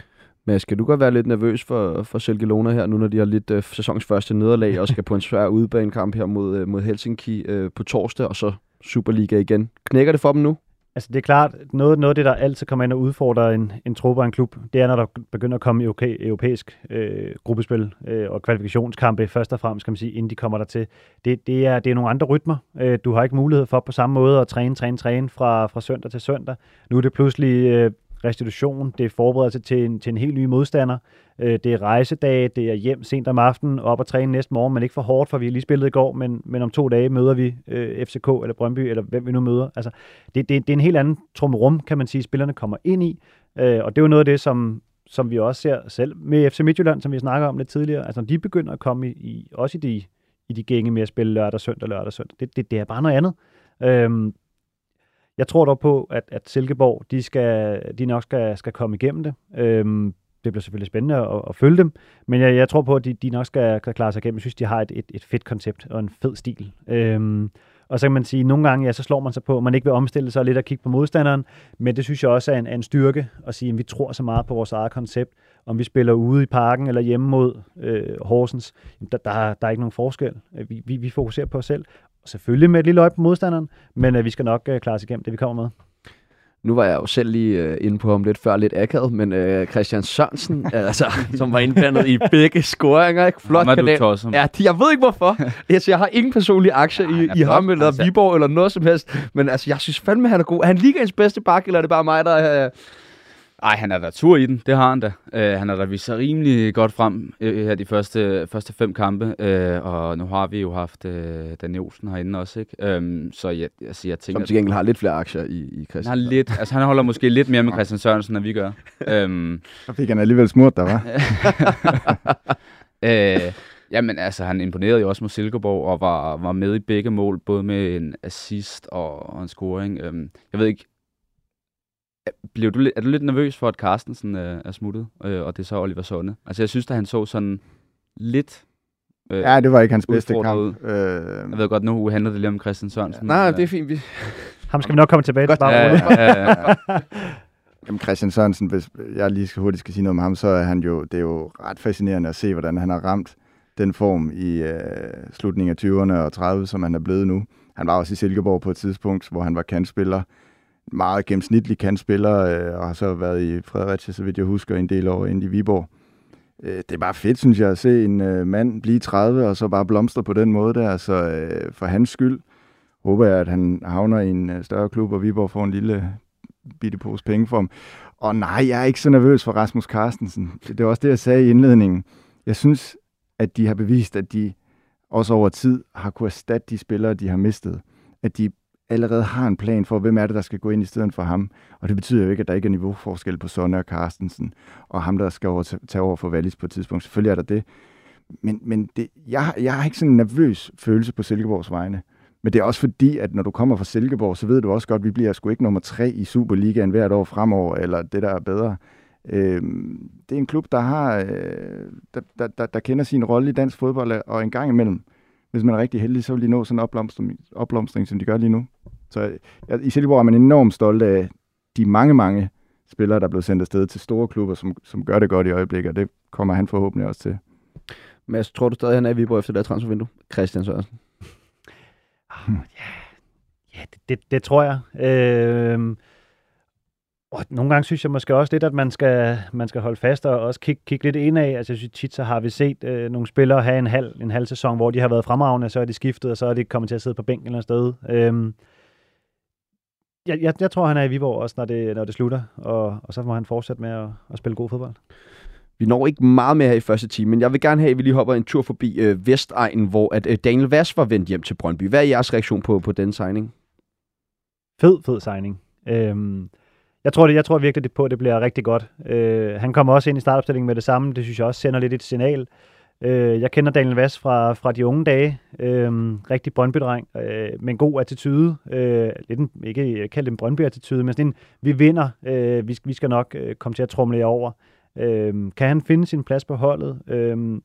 Men skal du godt være lidt nervøs for, for Silkelona her, nu når de har lidt uh, sæsons første nederlag, og skal på en svær udebanekamp her mod, uh, mod Helsinki uh, på torsdag, og så Superliga igen. Knækker det for dem nu? Altså det er klart, noget, noget af det, der altid kommer ind og udfordrer en, en truppe og en klub, det er, når der begynder at komme europæ, europæisk øh, gruppespil øh, og kvalifikationskampe, først og fremmest, kan man sige, inden de kommer der til. Det, det, er, det er nogle andre rytmer. Øh, du har ikke mulighed for på samme måde at træne, træne, træne fra, fra søndag til søndag. Nu er det pludselig øh, restitution, det er forberedelse til en, til en helt ny modstander, øh, det er rejsedage, det er hjem sent om aftenen, op og træne næste morgen, men ikke for hårdt, for vi har lige spillet i går, men, men om to dage møder vi øh, FCK eller Brøndby, eller hvem vi nu møder. Altså, det, det, det er en helt anden trumrum, kan man sige, spillerne kommer ind i, øh, og det er jo noget af det, som, som vi også ser selv med FC Midtjylland, som vi snakker om lidt tidligere. Altså, de begynder at komme i, i også i de, i de gænge med at spille lørdag, søndag, lørdag, søndag, det, det, det er bare noget andet. Øhm, jeg tror dog på, at, at Silkeborg, de, skal, de nok skal, skal komme igennem det. Øhm, det bliver selvfølgelig spændende at, at følge dem, men jeg, jeg tror på, at de, de nok skal, klare sig igennem. Jeg synes, de har et, et, et fedt koncept og en fed stil. Øhm, og så kan man sige, at nogle gange, ja, så slår man sig på, at man ikke vil omstille sig lidt og kigge på modstanderen, men det synes jeg også er en, er en styrke at sige, at vi tror så meget på vores eget koncept. Om vi spiller ude i parken eller hjemme mod øh, Horsens, der, der, der er ikke nogen forskel. Øh, vi, vi, vi fokuserer på os selv, selvfølgelig med et lille øje på modstanderen, men øh, vi skal nok øh, klare os igennem det, vi kommer med. Nu var jeg jo selv lige øh, inde på ham lidt før, lidt akavet, men øh, Christian Sørensen, altså, som var indblandet i begge scoringer, ikke? Flot Ham er du Ja, jeg ved ikke hvorfor. Altså, jeg har ingen personlige aktier i, i ham eller altså. Viborg eller noget som helst, men altså, jeg synes fandme, han er god. Er han ligaens bedste bak, eller er det bare mig, der... Øh, ej, han er der tur i den, det har han da. Uh, han har da vist sig rimelig godt frem uh, her de første, første fem kampe, uh, og nu har vi jo haft uh, Daniel Olsen herinde også, ikke? Um, så jeg, altså, jeg tænker... Som til gengæld har lidt flere aktier i, i Christian. Han, har lidt, altså, han holder måske lidt mere med Christian Sørensen, end vi gør. Um, så fik han alligevel smurt der, var. uh, Jamen altså, han imponerede jo også mod Silkeborg og var, var med i begge mål, både med en assist og, og en scoring. Um, jeg ved ikke, blev du, er du lidt nervøs for, at Carstensen øh, er smuttet, øh, og det er så Oliver Sonne? Altså, jeg synes, at han så sådan lidt øh, Ja, det var ikke hans bedste kamp. Øh... Jeg ved godt, nu handler det lige om Christian Sørensen. Ja. Nej, det er fint. Vi... Ham skal vi nok komme tilbage til. Bare ja, ja, ja, ja. Jamen Christian Sørensen, hvis jeg lige skal hurtigt skal sige noget om ham, så er han jo, det er jo ret fascinerende at se, hvordan han har ramt den form i øh, slutningen af 20'erne og 30'erne, som han er blevet nu. Han var også i Silkeborg på et tidspunkt, hvor han var kantspiller meget gennemsnitlig kantspiller, øh, og har så været i Fredericia, så vidt jeg husker, en del år ind i Viborg. Øh, det er bare fedt, synes jeg, at se en øh, mand blive 30, og så bare blomstre på den måde der, så øh, for hans skyld håber jeg, at han havner i en øh, større klub, og Viborg får en lille bitte pose penge for ham. Og nej, jeg er ikke så nervøs for Rasmus Carstensen. Det var også det, jeg sagde i indledningen. Jeg synes, at de har bevist, at de også over tid har kunnet erstatte de spillere, de har mistet. At de allerede har en plan for, hvem er det, der skal gå ind i stedet for ham. Og det betyder jo ikke, at der ikke er niveauforskel på Sonne og Carstensen, og ham, der skal over, tage over for Wallis på et tidspunkt. Selvfølgelig er der det. Men, men det, jeg, jeg har ikke sådan en nervøs følelse på Silkeborgs vegne. Men det er også fordi, at når du kommer fra Silkeborg, så ved du også godt, at vi bliver sgu ikke nummer tre i Superligaen hvert år fremover, eller det, der er bedre. Øh, det er en klub, der har øh, der, der, der, der kender sin rolle i dansk fodbold, og en gang imellem hvis man er rigtig heldig, så vil de nå sådan en opblomstring, opblomstring som de gør lige nu. Så ja, i Silkeborg er man enormt stolt af de mange, mange spillere, der er blevet sendt afsted til store klubber, som, som gør det godt i øjeblikket, og det kommer han forhåbentlig også til. Mads, tror du stadig, han er i Viborg efter det transfervindue? Christian Sørensen. Oh, ja, ja det, det, det tror jeg. Øh, og nogle gange synes jeg måske også lidt, at man skal, man skal holde fast og også kigge, kigge lidt ind af. Altså, jeg synes tit, så har vi set øh, nogle spillere have en halv, en halv sæson, hvor de har været fremragende, så er de skiftet, og så er de kommet til at sidde på bænken eller sted. Øhm, jeg, jeg, jeg tror, han er i Viborg også, når det, når det slutter, og, og så må han fortsætte med at, at spille god fodbold. Vi når ikke meget mere her i første time, men jeg vil gerne have, at vi lige hopper en tur forbi øh, Vestegnen, hvor at, øh, Daniel Vass var vendt hjem til Brøndby. Hvad er jeres reaktion på, på den signing? Fed, fed signing. Øhm, jeg tror, det, jeg tror virkelig det på, at det bliver rigtig godt. Øh, han kommer også ind i startopstillingen med det samme. Det synes jeg også sender lidt et signal. Øh, jeg kender Daniel Vass fra, fra de unge dage. Øh, rigtig Brøndby-dreng, øh, med en god attitude. Øh, lidt en, ikke kaldt en Brøndby-attitude, men sådan en, vi vinder. Øh, vi, vi skal nok øh, komme til at trumle over. Øh, kan han finde sin plads på holdet? Øh,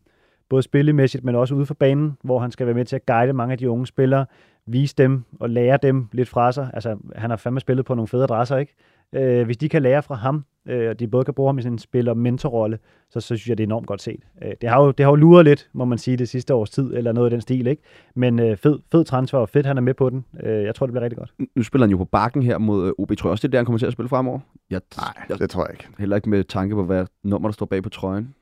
både spillemæssigt, men også ude for banen, hvor han skal være med til at guide mange af de unge spillere, vise dem og lære dem lidt fra sig. Altså, han har fandme spillet på nogle fede adresser, ikke? Øh, hvis de kan lære fra ham, øh, og de både kan bruge ham i sin en spil- og mentorrolle, så, så synes jeg, det er enormt godt set. Øh, det, har jo, det har jo luret lidt, må man sige, det sidste års tid, eller noget af den stil, ikke? Men øh, fed, fed transfer, og fedt, han er med på den. Øh, jeg tror, det bliver rigtig godt. Nu spiller han jo på bakken her mod øh, OB. Tror jeg også, det er der, han kommer til at spille fremover? Jeg, Nej, jeg, det tror jeg ikke. heller ikke med tanke på, hvad nummer der står bag på trøjen.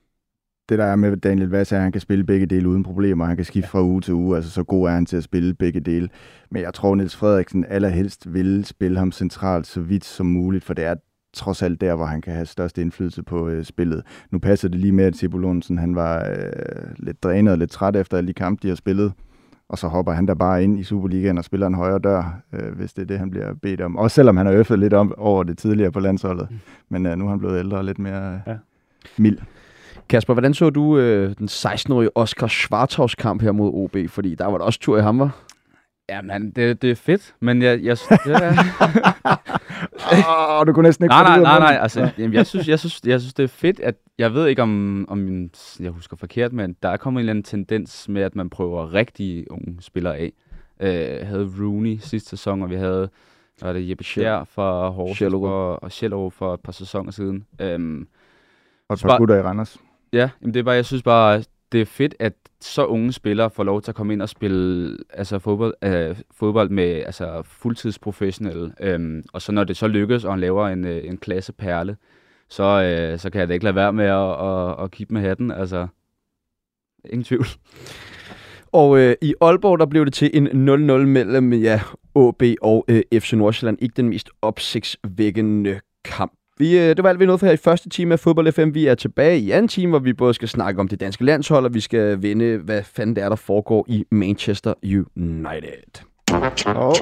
Det der er med Daniel Vass er, at han kan spille begge dele uden problemer. Han kan skifte fra uge til uge, altså så god er han til at spille begge dele. Men jeg tror, Niels Frederiksen allerhelst vil spille ham centralt så vidt som muligt, for det er trods alt der, hvor han kan have størst indflydelse på øh, spillet. Nu passer det lige med, at Thibaut Lundsen, han var øh, lidt drænet og lidt træt efter alle de kampe, de har spillet. Og så hopper han der bare ind i Superligaen og spiller en højre dør, øh, hvis det er det, han bliver bedt om. Også selvom han har øffet lidt om, over det tidligere på landsholdet. Men øh, nu er han blevet ældre og lidt mere øh, Ja. mild. Kasper, hvordan så du øh, den 16-årige Oscar Schwarthaus kamp her mod OB? Fordi der var der også tur i ham, var? Jamen, det, det er fedt, men jeg... jeg det er, Åh, du kunne næsten ikke nej, nej, nej, nej. Altså, jamen, jeg, synes, jeg, synes, jeg synes, det er fedt, at... Jeg ved ikke, om, om jeg husker forkert, men der er kommet en eller anden tendens med, at man prøver rigtig unge spillere af. Øh, havde Rooney sidste sæson, og vi havde var det Jeppe Schær fra Horsens og, og Schellerup for et par sæsoner siden. Øhm, Og et par gutter i Randers. Ja, jamen det er bare, jeg synes bare, det er fedt, at så unge spillere får lov til at komme ind og spille altså fodbold, øh, fodbold med altså fuldtidsprofessionelle. Øhm, og så når det så lykkes, og han laver en, øh, en klasse perle, så, øh, så kan jeg da ikke lade være med at, at, at kigge med hatten. Altså, ingen tvivl. Og øh, i Aalborg, der blev det til en 0-0 mellem ja, AB og øh, FC Nordsjælland. Ikke den mest opsigtsvækkende kamp. Vi, øh, det var alt, vi nåede for her i første time af Fodbold FM. Vi er tilbage i anden time, hvor vi både skal snakke om det danske landshold, og vi skal vende, hvad fanden det er, der foregår i Manchester United. Stop.